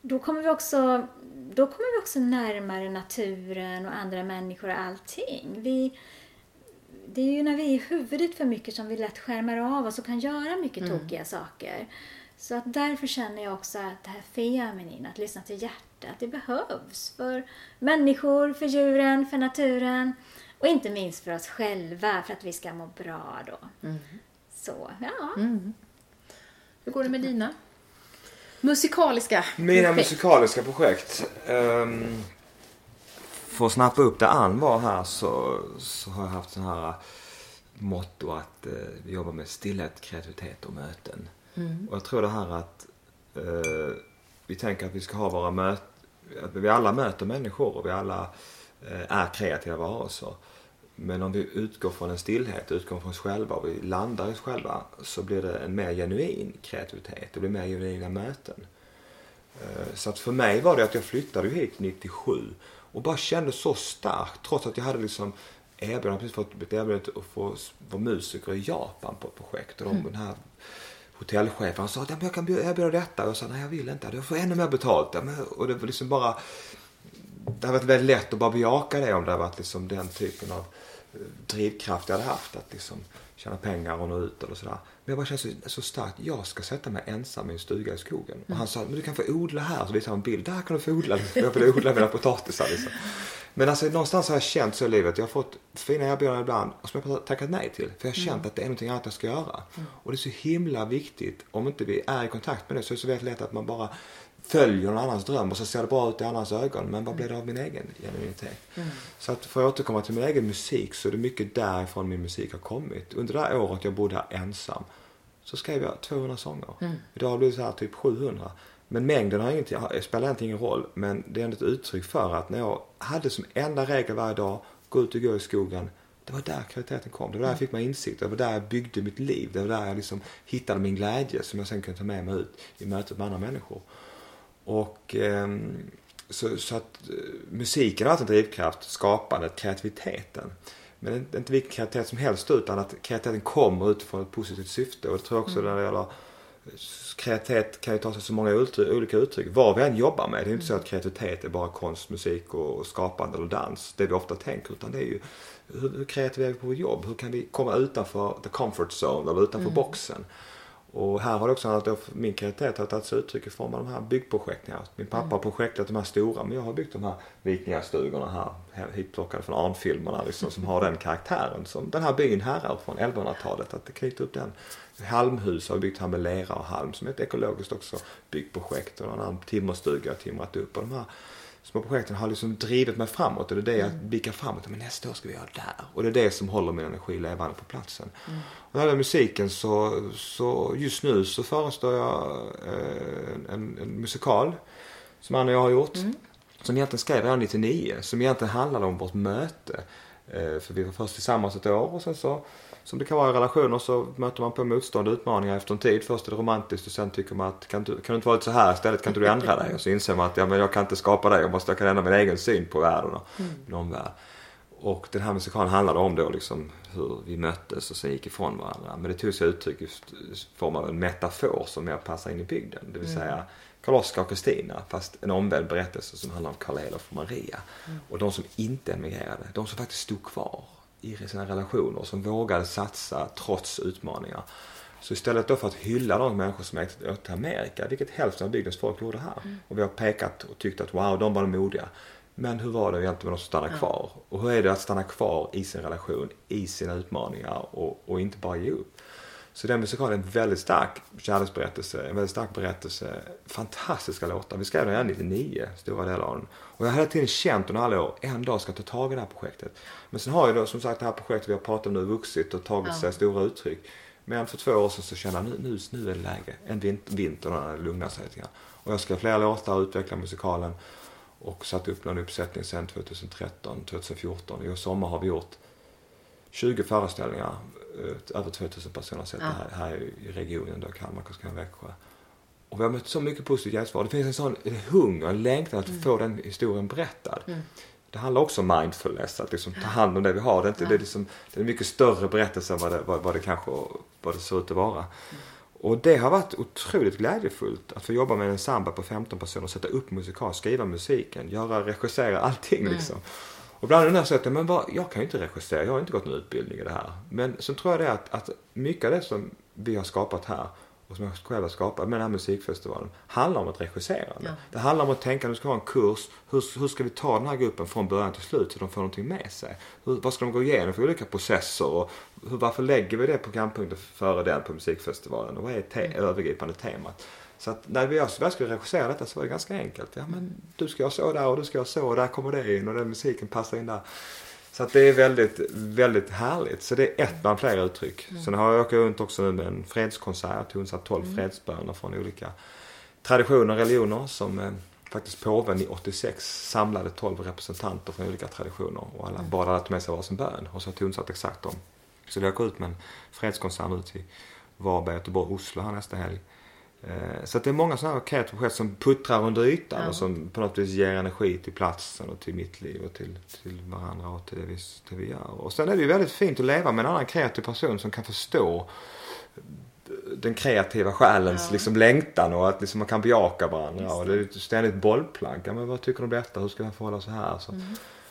då kommer vi också, då kommer vi också närmare naturen och andra människor och allting. Vi, det är ju när vi är i huvudet för mycket som vi lätt skärmar av oss och kan göra mycket tokiga saker. Så att därför känner jag också att det här feminin, att lyssna till hjärtat, det behövs för människor, för djuren, för naturen. Och inte minst för oss själva, för att vi ska må bra då. Så, ja. Hur går det med dina musikaliska Mina projekt? musikaliska projekt. Um, för att snappa upp det Ann var här så, så har jag haft sån här motto att uh, vi jobbar med stillhet, kreativitet och möten. Och jag tror det här att uh, vi tänker att vi ska ha våra möten, att vi alla möter människor och vi alla uh, är kreativa varelser. Men om vi utgår från en stillhet, utgår från oss själva och vi landar i oss själva så blir det en mer genuin kreativitet. Det blir mer genuina möten. Eh, Så att för mig var det att jag flyttade hit 97 och bara kände så starkt trots att jag hade liksom erbjudande, precis fått ett erbjudande att få vara musiker i Japan på ett projekt. Och de, den här hotellchefen sa att "Ja, men jag kan bjud- erbjuda detta. Och jag sa nej jag vill inte, jag får ännu mer betalt. Och det var liksom bara det hade varit väldigt lätt att bara bejaka det om det hade varit liksom den typen av eh, drivkraft jag hade haft. Att liksom tjäna pengar och nå ut eller sådär. Men jag bara kände så, så starkt, jag ska sätta mig ensam i en stuga i skogen. Och han sa, men du kan få odla här. Så visade han en bild, där kan du få odla. Jag vill odla mina potatisar liksom. Men alltså någonstans har jag känt så i livet. Jag har fått fina erbjudanden ibland och som jag har tackat nej till. För jag har känt att det är någonting annat jag ska göra. Och det är så himla viktigt, om inte vi är i kontakt med det så är det så väldigt lätt att man bara följer någon annans dröm och så ser det bra ut i annans ögon. Men vad blir det av min egen genuinitet? Så att för att återkomma till min egen musik så är det mycket därifrån min musik har kommit. Under det här året jag bodde här ensam så skrev jag 200 sånger. Idag blir det så här typ 700. Men mängden har ingenting, har- spelar egentligen ingen roll. Men det är ändå ett uttryck för att när jag hade som enda regel varje dag, gå ut och gå i skogen. Det var där kreativiteten kom. Det var där jag fick mig insikt. Det var där jag byggde mitt liv. Det var där jag liksom hittade min glädje som jag sen kunde ta med mig ut i mötet med andra människor. Och ehm, så, så att eh, musiken har varit en drivkraft, skapandet, kreativiteten. Men inte, inte vilken kreativitet som helst utan att kreativiteten kommer utifrån ett positivt syfte. Och det tror jag också när det gäller kreativitet kan ju ta sig så många uttryck, olika uttryck. Vad vi än jobbar med. Det är inte så att kreativitet är bara konst, musik och, skapande eller dans. Det vi ofta tänker. Utan det är ju hur, hur kreativa är vi på vårt jobb? Hur kan vi komma utanför the comfort zone eller utanför boxen? Och här har det också handlat om att min kreativitet har tagit sig uttryck i form av de här byggprojekten. Min pappa har projektat de här stora men jag har byggt de här vikingastugorna här, här hitplockade från Arnfilmerna liksom, som har den karaktären som den här byn härrör från 1100-talet. Att knyter upp den. Halmhus har vi byggt här med lera och halm som är ett ekologiskt också byggprojekt. Och en timmerstuga har timrat upp. Och de här små projekten har liksom drivit mig framåt och det är det jag blickar framåt. Men nästa år ska vi göra det där. Och det är det som håller min energi levande på platsen. Och när det gäller musiken så, så just nu så förestår jag eh, en, en musikal som Anna och jag har gjort. Som egentligen skrev redan 99. Som egentligen handlade om vårt möte. Eh, för vi var först tillsammans ett år och sen så som det kan vara i relationer så möter man på motstånd och utmaningar efter en tid. Först är det romantiskt och sen tycker man att kan du, kan du inte vara lite så här istället? Kan inte du ändra dig? Och så inser man att ja, men jag kan inte skapa dig. Jag, måste, jag kan ändra min egen syn på världen och min omvärld. Och den här musikalen handlade om då liksom hur vi möttes och sen gick ifrån varandra. Men det tog sig uttryck i form av en metafor som mer passar in i bygden. Det vill säga Karl-Oskar och Kristina fast en omvänd berättelse som handlar om Karl-Elof och Maria. Och de som inte emigrerade, de som faktiskt stod kvar i sina relationer, som vågade satsa trots utmaningar. Så istället då för att hylla de människor som åkte till Amerika, vilket hälften av bygdens folk gjorde här. Och vi har pekat och tyckt att wow, de var de modiga. Men hur var det egentligen med de som stannade kvar? Och hur är det att stanna kvar i sin relation, i sina utmaningar och, och inte bara ge upp? Så den musikalen är en väldigt stark kärleksberättelse, en väldigt stark berättelse. Fantastiska låtar. Vi skrev den redan 99, stora delar av den. Och jag har hela tiden känt under alla år, en dag ska jag ta tag i det här projektet. Men sen har ju då som sagt det här projektet vi har pratat om nu vuxit och tagit sig stora uttryck. Men för två år sedan så kände jag nu, nu, nu är det läge. En vinter, vinter när det lugnar sig lite grann. Och jag skrev flera låtar och utvecklade musikalen. Och satt upp någon uppsättning sen 2013, 2014. I sommar har vi gjort 20 föreställningar. Eh, Över 2000 personer har sett det här, här i regionen, då Kalmar, Karlskrona, Växjö. Och vi har mött så mycket positivt gensvar. Det finns en sån hunger, en längtan att få den historien berättad. Det handlar också om mindfulness, att liksom ta hand om det vi har. Det är, inte, det är, liksom, det är en mycket större berättelse än vad det, vad, vad det kanske vad det ser ut att vara. Och det har varit otroligt glädjefullt att få jobba med en ensemble på 15 personer, sätta upp musikal, skriva musiken, göra, regissera, allting liksom. Och ibland undrar jag så att men vad, jag kan ju inte regissera, jag har inte gått någon utbildning i det här. Men så tror jag det att, att mycket av det som vi har skapat här och som jag själv har skapat med den här musikfestivalen handlar om att regissera. Ja. Det handlar om att tänka, nu ska ha en kurs. Hur, hur ska vi ta den här gruppen från början till slut så de får någonting med sig? Hur, vad ska de gå igenom för olika processer? Och hur, varför lägger vi det programpunkten före den på musikfestivalen? Och vad är te- övergripande temat? Så att när vi väl skulle regissera detta så var det ganska enkelt. Ja men du ska göra så där och du ska göra så och där kommer det in och den musiken passar in där. Så att det är väldigt, väldigt härligt. Så det är ett bland flera uttryck. Sen har jag åkt runt också nu med en fredskonsert. Jag tonsatt 12 fredsböner från olika traditioner och religioner som eh, faktiskt påven i 86 samlade 12 representanter från olika traditioner och alla bad alla ta med sig varsin bön och så jag tonsatt exakt dem. Så jag går ut med en fredskonsert nu till Varberg, Göteborg, Oslo här nästa helg. Eh, Så att det är många sådana här kreativa projekt som puttrar under ytan Ja. och som på något vis ger energi till platsen och till mitt liv och till, till varandra och till det, vi, det vi gör. Och sen är det ju väldigt fint att leva med en annan kreativ person som kan förstå den kreativa själens Ja. liksom längtan och att liksom man kan bejaka varandra. Just Och det. det är ett ständigt bollplank. Ja, men vad tycker du om detta? Hur ska vi förhålla så här? Så. Mm.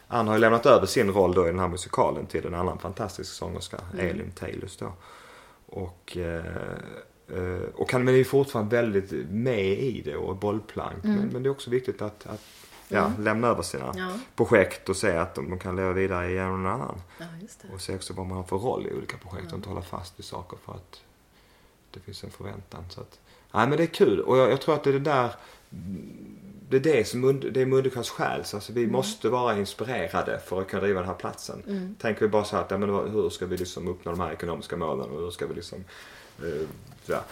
Ann har ju lämnat över sin roll då i den här musikalen till en annan fantastisk sångerska, Mm. Elin Taylors då. Och, eh, eh, och han är ju fortfarande väldigt med i det och bollplank. Mm. Men, men det är också viktigt att, att ja, Mm. lämna över sina Ja, projekt och se att de, de kan leva vidare genom någon annan. ja. Och se också vad man har för roll i olika projekt och inte hålla fast vid saker för att det finns en förväntan. Så att, nej men det är kul och jag, jag tror att det är det där det är det som det är Mundekars själ. Så Alltså vi måste vara inspirerade för att kunna driva den här platsen. Mm. Tänker vi bara så här att ja, men hur ska vi liksom uppnå de här ekonomiska målen och hur ska vi liksom eh, ja.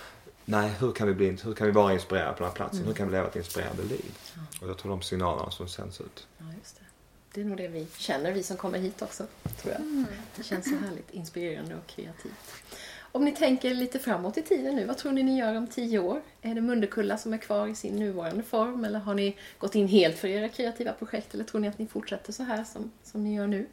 Nej, hur kan, vi bli, hur kan vi vara inspirerade på den här platsen? Hur kan vi leva ett inspirerande liv? Och jag tror de signalerna som sänds ut. Ja, just det. Det är nog det vi känner, vi som kommer hit också, tror jag. Det känns så härligt inspirerande och kreativt. Om ni tänker lite framåt i tiden nu, vad tror ni ni gör om tio år? Är det Mundekulla som är kvar i sin nuvarande form eller har ni gått in helt för era kreativa projekt eller tror ni att ni fortsätter så här som, som ni gör nu?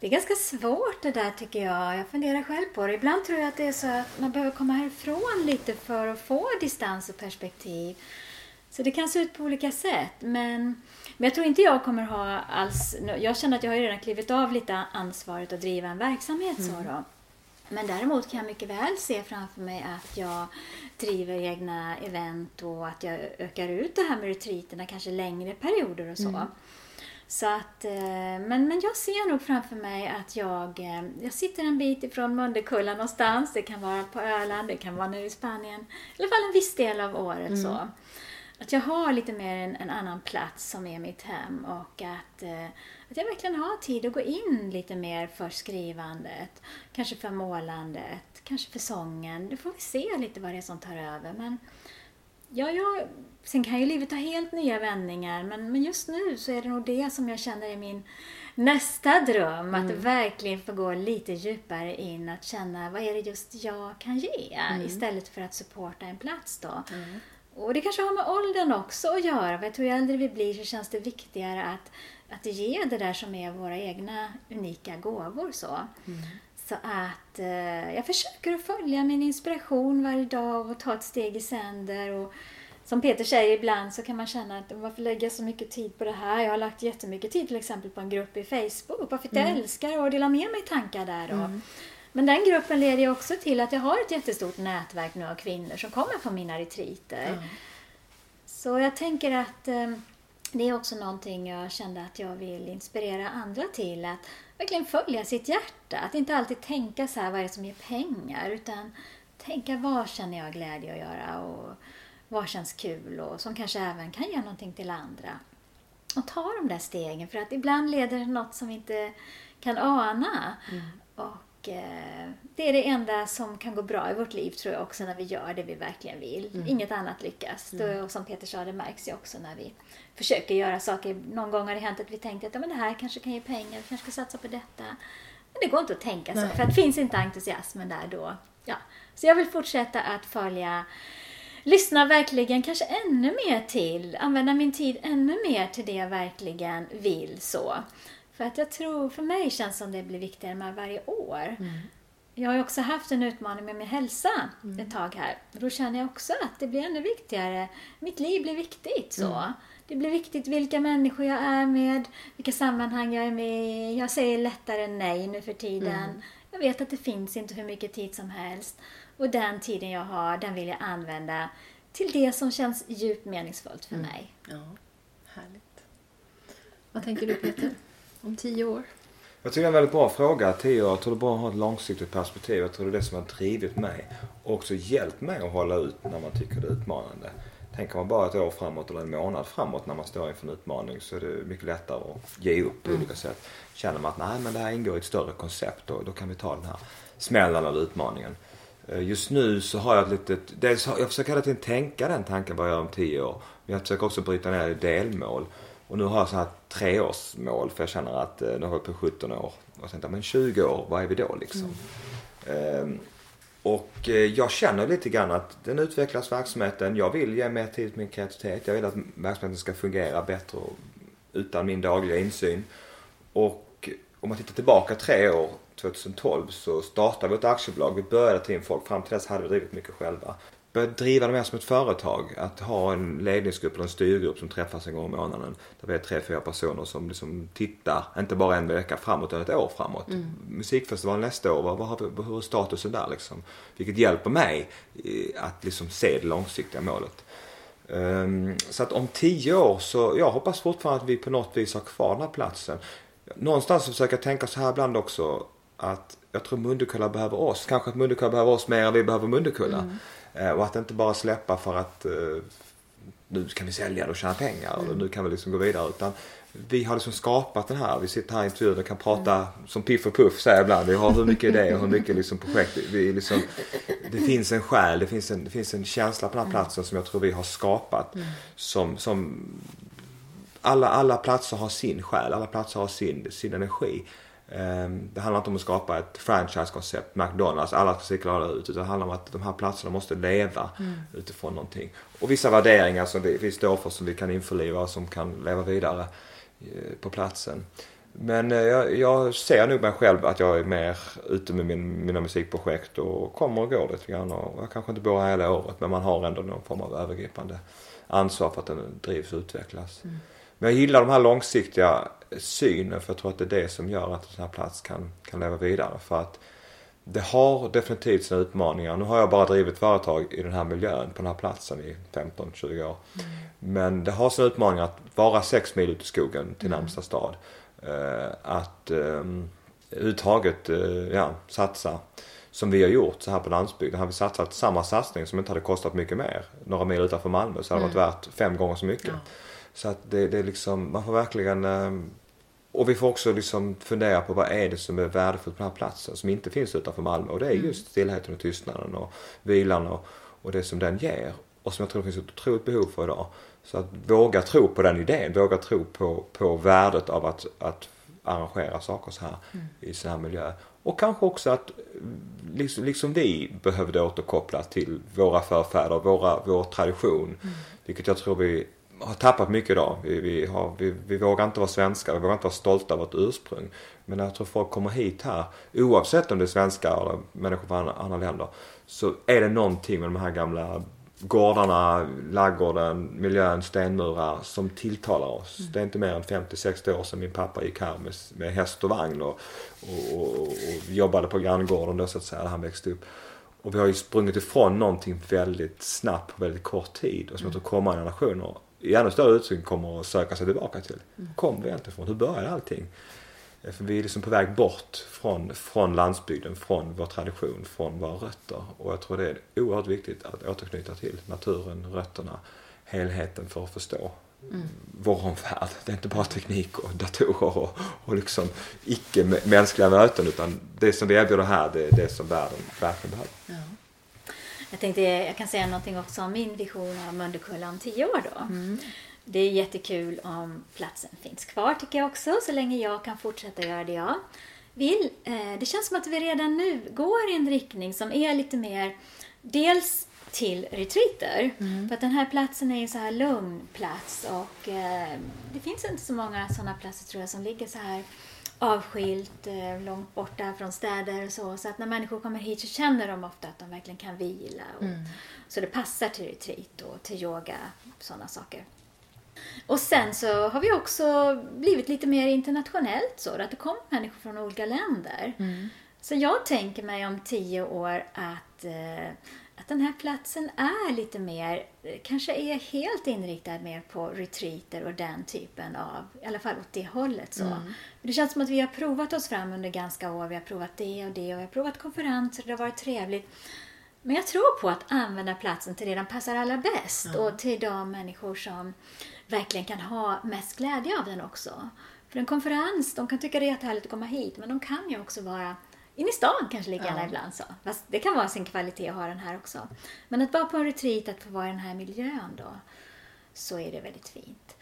Det är ganska svårt det där tycker jag. Jag funderar själv på det. Ibland tror jag att det är så att man behöver komma härifrån lite för att få distans och perspektiv. Så det kan se ut på olika sätt. Men, men jag tror inte jag kommer ha alls... Jag känner att jag har redan klivit av lite ansvaret att driva en verksamhet så då. Men däremot kan jag mycket väl se framför mig att jag driver egna event och att jag ökar ut det här med retreaterna, kanske längre perioder och så. Så att, eh, men, men jag ser nog framför mig att jag, eh, jag sitter en bit ifrån Mundekulla någonstans. Det kan vara på Öland, det kan vara nere i Spanien. I alla fall en viss del av året så. Att jag har lite mer en, en annan plats som är mitt hem och att, eh, att jag verkligen har tid att gå in lite mer för skrivandet. Kanske för målandet, kanske för sången. Det får vi se lite vad det är som tar över. Men Ja, jag, sen kan ju livet ta helt nya vändningar men, men just nu så är det nog det som jag känner är min nästa dröm. Att verkligen få gå lite djupare in, att känna vad är det just jag kan ge istället för att supporta en plats då. Och det kanske har med åldern också att göra. För jag tror ju äldre vi blir så känns det viktigare att, att ge det där som är våra egna unika gåvor. Så, så att eh, jag försöker att följa min inspiration varje dag och ta ett steg i sänder. Och, som Peter säger ibland så kan man känna att varför lägger jag så mycket tid på det här? Jag har lagt jättemycket tid till exempel på en grupp i Facebook. Varför att jag älskar att dela med mig tankar där. Och, Men den gruppen leder ju också till att jag har ett jättestort nätverk nu av kvinnor som kommer på mina retreater. Så jag tänker att eh, det är också någonting jag kände att jag vill inspirera andra till. Att verkligen följa sitt hjärta. Att inte alltid tänka så här, vad är det som ger pengar? Utan tänka, vad känner jag glädje att göra? Och vad känns kul? Och som kanske även kan ge någonting till andra. Och ta de där stegen. För att ibland leder det något som vi inte kan ana. Och eh, det är det enda som kan gå bra i vårt liv tror jag också när vi gör det vi verkligen vill. Inget annat lyckas. Då, och som Peter sa, det märks ju också när vi försöker göra saker. Någon gång har det hänt att vi tänkte att ja, men det här kanske kan ge pengar, vi kanske ska satsa på detta. Men det går inte att tänka så, Nej. för att finns inte entusiasmen där då. Ja. Så jag vill fortsätta att följa Lyssna verkligen kanske ännu mer till, använda min tid ännu mer till det jag verkligen vill så. För att jag tror, för mig känns som det blir viktigare med varje år. Jag har ju också haft en utmaning med min hälsa ett tag här. Då känner jag också att det blir ännu viktigare. Mitt liv blir viktigt så. Det blir viktigt vilka människor jag är med, vilka sammanhang jag är med i. Jag säger lättare nej nu för tiden. Jag vet att det finns inte hur mycket tid som helst. Och den tiden jag har, den vill jag använda till det som känns djupt meningsfullt för mig. Ja, härligt. Vad tänker du Peter? Om tio år? Jag tycker det är en väldigt bra fråga. Tio år. Jag tror det är bra att ha ett långsiktigt perspektiv. Jag tror det är det som har drivit mig. Och också hjälpt mig att hålla ut när man tycker det är utmanande. Tänker man bara ett år framåt eller en månad framåt när man står inför en utmaning så är det mycket lättare att ge upp på olika sätt. Känner man att nej men det här ingår i ett större koncept och då kan vi ta den här smällen eller utmaningen. Eh, Just nu så har jag ett litet, dels har, jag försöker hela tiden tänka den tanken vad jag gör om tio år. Men jag försöker också bryta ner delmål. Och nu har jag så här treårsmål för jag känner att eh, nu har jag hållit på 17 år. Och tänkte, men 20 år, vad är vi då liksom? Ehm, och eh, jag känner lite grann att den utvecklas verksamheten. Jag vill ge mer tid till min kreativitet. Jag vill att verksamheten ska fungera bättre och utan min dagliga insyn. Och om man tittar tillbaka tre år, 2012, så startade vi ett aktiebolag. Vi började ta in folk. Fram till dess hade vi drivit mycket själva. Började driva det mer som ett företag. Att ha en ledningsgrupp eller en styrgrupp som träffas en gång i månaden. Där vi är tre, fyra personer som liksom tittar, inte bara en vecka framåt utan ett år framåt. Musikfestivalen nästa år, vad, har vi, hur är statusen där liksom? Vilket hjälper mig att liksom se det långsiktiga målet. Ehm, så att om tio år så, jag hoppas fortfarande att vi på något vis har kvar den här platsen. Någonstans så försöker jag tänka så här ibland också att jag tror Mundekulla behöver oss. Kanske att Mundekulla behöver oss mer än vi behöver Mundekulla. Eh, och att inte bara släppa för att eh, nu kan vi sälja det och tjäna pengar och nu kan vi liksom gå vidare. Utan vi har liksom skapat den här. Vi sitter här i intervjun och kan prata som Piff och Puff säger ibland. Vi har hur mycket idéer och hur mycket liksom projekt. Vi liksom, det finns en själ, det finns en, det finns en känsla på den här platsen som jag tror vi har skapat. Som, som alla, alla platser har sin själ, alla platser har sin, sin energi. Ehm, Det handlar inte om att skapa ett franchise-koncept, McDonalds, alla ska cirkulera ut. Utan det handlar om att de här platserna måste leva utifrån någonting. Och vissa värderingar som vi, står för som vi kan införliva och som kan leva vidare eh, på platsen. Men eh, jag, jag ser nog mig själv att jag är mer ute med min, mina musikprojekt och kommer och går lite grann. Och jag kanske inte bor här hela året men man har ändå någon form av övergripande ansvar för att den drivs och utvecklas. Men jag gillar de här långsiktiga synen för jag tror att det är det som gör att en sån här plats kan, kan leva vidare. För att det har definitivt sina utmaningar. Nu har jag bara drivit företag i den här miljön, på den här platsen i 15-20 år. Men det har sina utmaningar att vara sex mil ut i skogen till närmsta stad. Eh, att eh, överhuvudtaget eh, ja, satsa som vi har gjort så här på landsbygden. Hade vi satsat samma satsning som inte hade kostat mycket mer, några mil utanför Malmö, så hade det varit värt fem gånger så mycket. Så att det, det är liksom, man får verkligen eh, och vi får också liksom fundera på vad är det som är värdefullt på den här platsen som inte finns utanför Malmö. Och det är just stillheten och tystnaden och vilan och, och det som den ger. Och som jag tror det finns ett otroligt behov för idag. Så att våga tro på den idén, våga tro på, på värdet av att, att arrangera saker så här i sån här miljö. Och kanske också att liksom, liksom vi behövde återkoppla till våra förfäder, våra, vår tradition. Vilket jag tror vi har tappat mycket idag. Vi, vi, har, vi, vi vågar inte vara svenskar, vi vågar inte vara stolta över vårt ursprung. Men jag tror folk kommer hit här, oavsett om det är svenskar eller människor från andra, andra länder, så är det någonting med de här gamla gårdarna, laggården, miljön, stenmurar som tilltalar oss. Det är inte mer än 50-60 år sedan min pappa gick här med, med häst och vagn och, och, och, och jobbade på granngården då så att säga, där han växte upp. Och vi har ju sprungit ifrån någonting väldigt snabbt på väldigt kort tid och som jag tror kommande generationer i ännu större utsträckning kommer att söka sig tillbaka till. Kom vi egentligen ifrån? Hur började allting? Eh, För vi är liksom på väg bort från, från landsbygden, från vår tradition, från våra rötter. Och jag tror det är oerhört viktigt att återknyta till naturen, rötterna, helheten för att förstå vår omvärld. Det är inte bara teknik och datorer och, och liksom icke-mänskliga möten utan det som vi erbjuder här det är det som världen verkligen behöver. Ja. Jag tänkte jag kan säga någonting också om min vision av Mölndekulla om tio år då. Det är jättekul om platsen finns kvar tycker jag också, så länge jag kan fortsätta göra det jag vill. Eh, Det känns som att vi redan nu går i en riktning som är lite mer dels till retreater. För att den här platsen är en så här lugn plats och eh, det finns inte så många sådana platser tror jag som ligger så här avskilt, eh, långt borta från städer och så. Så att när människor kommer hit så känner de ofta att de verkligen kan vila. Och, Så det passar till retreat och till yoga, sådana saker. Och sen så har vi också blivit lite mer internationellt så, att det kommer människor från olika länder. Så jag tänker mig om tio år att, eh, att den här platsen är lite mer, kanske är helt inriktad mer på retreater och den typen av, i alla fall åt det hållet. Så. Mm. Det känns som att vi har provat oss fram under ganska år. Vi har provat det och det och vi har provat konferenser det har varit trevligt. Men jag tror på att använda platsen till det den passar allra bäst och till de människor som verkligen kan ha mest glädje av den också. För en konferens, de kan tycka det är jättehärligt att komma hit men de kan ju också vara inne i stan kanske lika gärna Ja. ibland. Så. Fast det kan vara sin kvalitet att ha den här också. Men att vara på en retreat, att få vara i den här miljön då, så är det väldigt fint.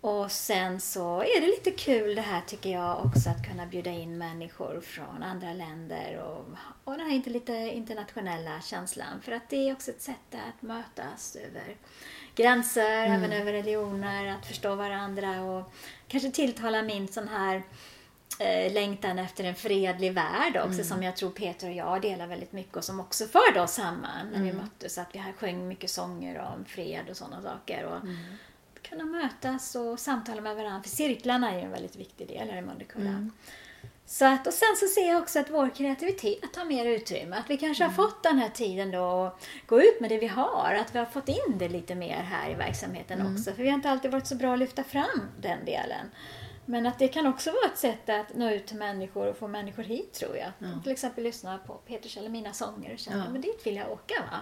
Och sen så är det lite kul det här tycker jag också att kunna bjuda in människor från andra länder och, och den här inte lite internationella känslan. För att det är också ett sätt att mötas över gränser, även över religioner, att förstå varandra och kanske tilltala min sån här eh, längtan efter en fredlig värld också som jag tror Peter och jag delar väldigt mycket och som också förde oss samman när vi möttes. Att vi här sjöng mycket sånger om fred och sådana saker. Och kunna mötas och samtala med varandra. För cirklarna är ju en väldigt viktig del här i Mundekulla. Så att, och sen så ser jag också att vår kreativitet har mer utrymme. Att vi kanske har fått den här tiden då att gå ut med det vi har. Att vi har fått in det lite mer här i verksamheten också. För vi har inte alltid varit så bra att lyfta fram den delen. Men att det kan också vara ett sätt att nå ut till människor och få människor hit tror jag. De Till exempel lyssna på Peters eller mina sånger och känna, Ja. men dit vill jag åka va.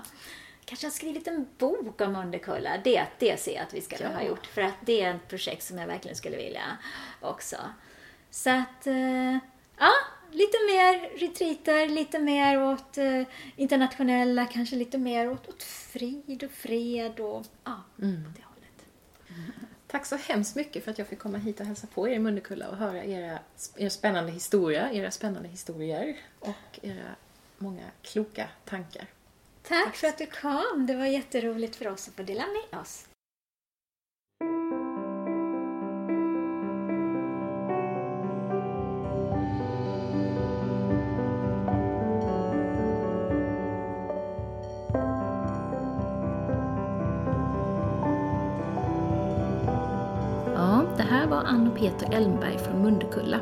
Kanske har skrivit en bok om Underkulla. Det, det ser jag att vi ska Ja. ha gjort. För att det är ett projekt som jag verkligen skulle vilja också. Så att, eh, ja, lite mer retreater, lite mer åt eh, internationella, kanske lite mer åt, åt frid och fred och ja, Mm. åt det hållet. Tack så hemskt mycket för att jag fick komma hit och hälsa på er i Mundekulla och höra era, er spännande historia, era spännande historier och era många kloka tankar. Tack för att du kom. Det var jätteroligt för oss att få dela med oss. Var Ann och Peter Elmberg från Mundekulla.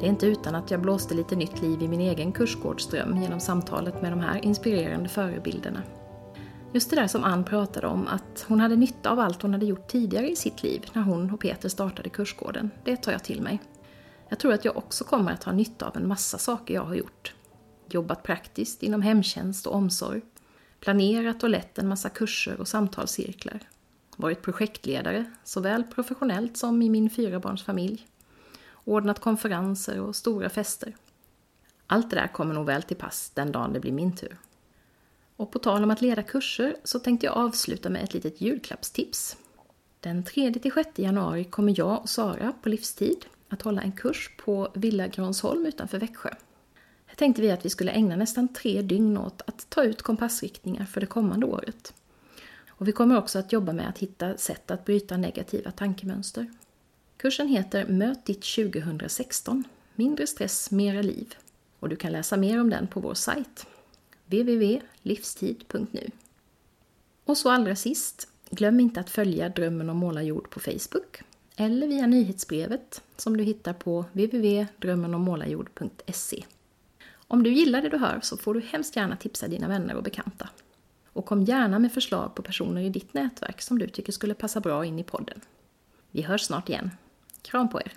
Det är inte utan att jag blåste lite nytt liv i min egen kursgårdsdröm genom samtalet med de här inspirerande förebilderna. Just det där som Ann pratade om, att hon hade nytta av allt hon hade gjort tidigare i sitt liv när hon och Peter startade kursgården, det tar jag till mig. Jag tror att jag också kommer att ha nytta av en massa saker jag har gjort. Jobbat praktiskt inom hemtjänst och omsorg. Planerat och lett en massa kurser och samtalscirklar. Varit projektledare, såväl professionellt som i min fyrabarnsfamilj. Ordnat konferenser och stora fester. Allt det där kommer nog väl till pass den dagen det blir min tur. Och på tal om att leda kurser så tänkte jag avsluta med ett litet julklappstips. Den 3-6 januari kommer jag och Sara på livstid att hålla en kurs på Villa Gransholm utanför Växjö. Här tänkte vi att vi skulle ägna nästan tre dygn åt att ta ut kompassriktningar för det kommande året. Och vi kommer också att jobba med att hitta sätt att bryta negativa tankemönster. Kursen heter Möt ditt 2016. Mindre stress, mera liv. Och du kan läsa mer om den på vår sajt www.livstid.nu. Och så allra sist, glöm inte att följa Drömmen om målarjord på Facebook eller via nyhetsbrevet som du hittar på www.drömmenommålarjord.se. Om du gillar det du hör så får du hemskt gärna tipsa dina vänner och bekanta. Och kom gärna med förslag på personer i ditt nätverk som du tycker skulle passa bra in i podden. Vi hörs snart igen. Kram på er!